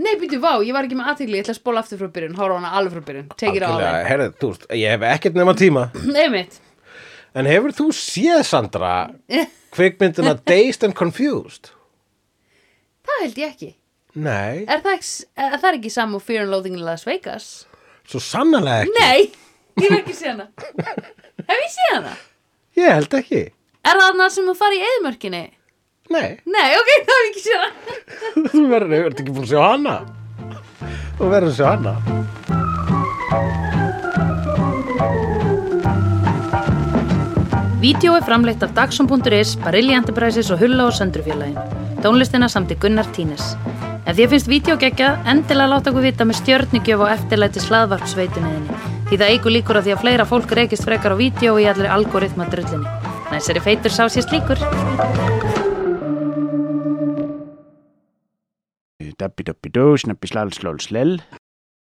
nei, býtu, vá, ég var ekki með aðtegli, ég ætla að spóla aftur frá byrjun, horfa á hana alveg frá byrjun, it all Algjörlega, in. Herrið, þú veist, ég hef ekkert nema tíma. Nei, mitt. En hefur þú séð, Sandra, kvikmyndina Dazed and Confused? Það held ég ekki. Nei, Er það, ekki, er það ekki saman og Fear and Loathing in Las Vegas? svo sannlega ekki. Nei, ég hef ekki séð hana. Hef ég séð hana? Ég held ekki. Er það hana sem þú fari í eðmörkinni? Nei, Nei, ok, það hef ég ekki séð hana. þú verður verður ekki búin að sjá hana. Þú verður að sjá hana. Vídeó er framleitt af Dagsum.is, Barilli Enterprises og Hulla og Söndrufjörlægin. Tónlistina samt í Gunnar Tínes. Ef því finnst vídeo geggjað, endilega láta okkur vita með stjörnigjöf og eftirlæti slaðvarpsveituninni. Því það eigur líkur að því að fleira fólk reykist frekar á vídeo í allir algoritma drullinni. Næsari feitur sá sér slíkur. Dabbi dabbi dó, snabbi slal slól slell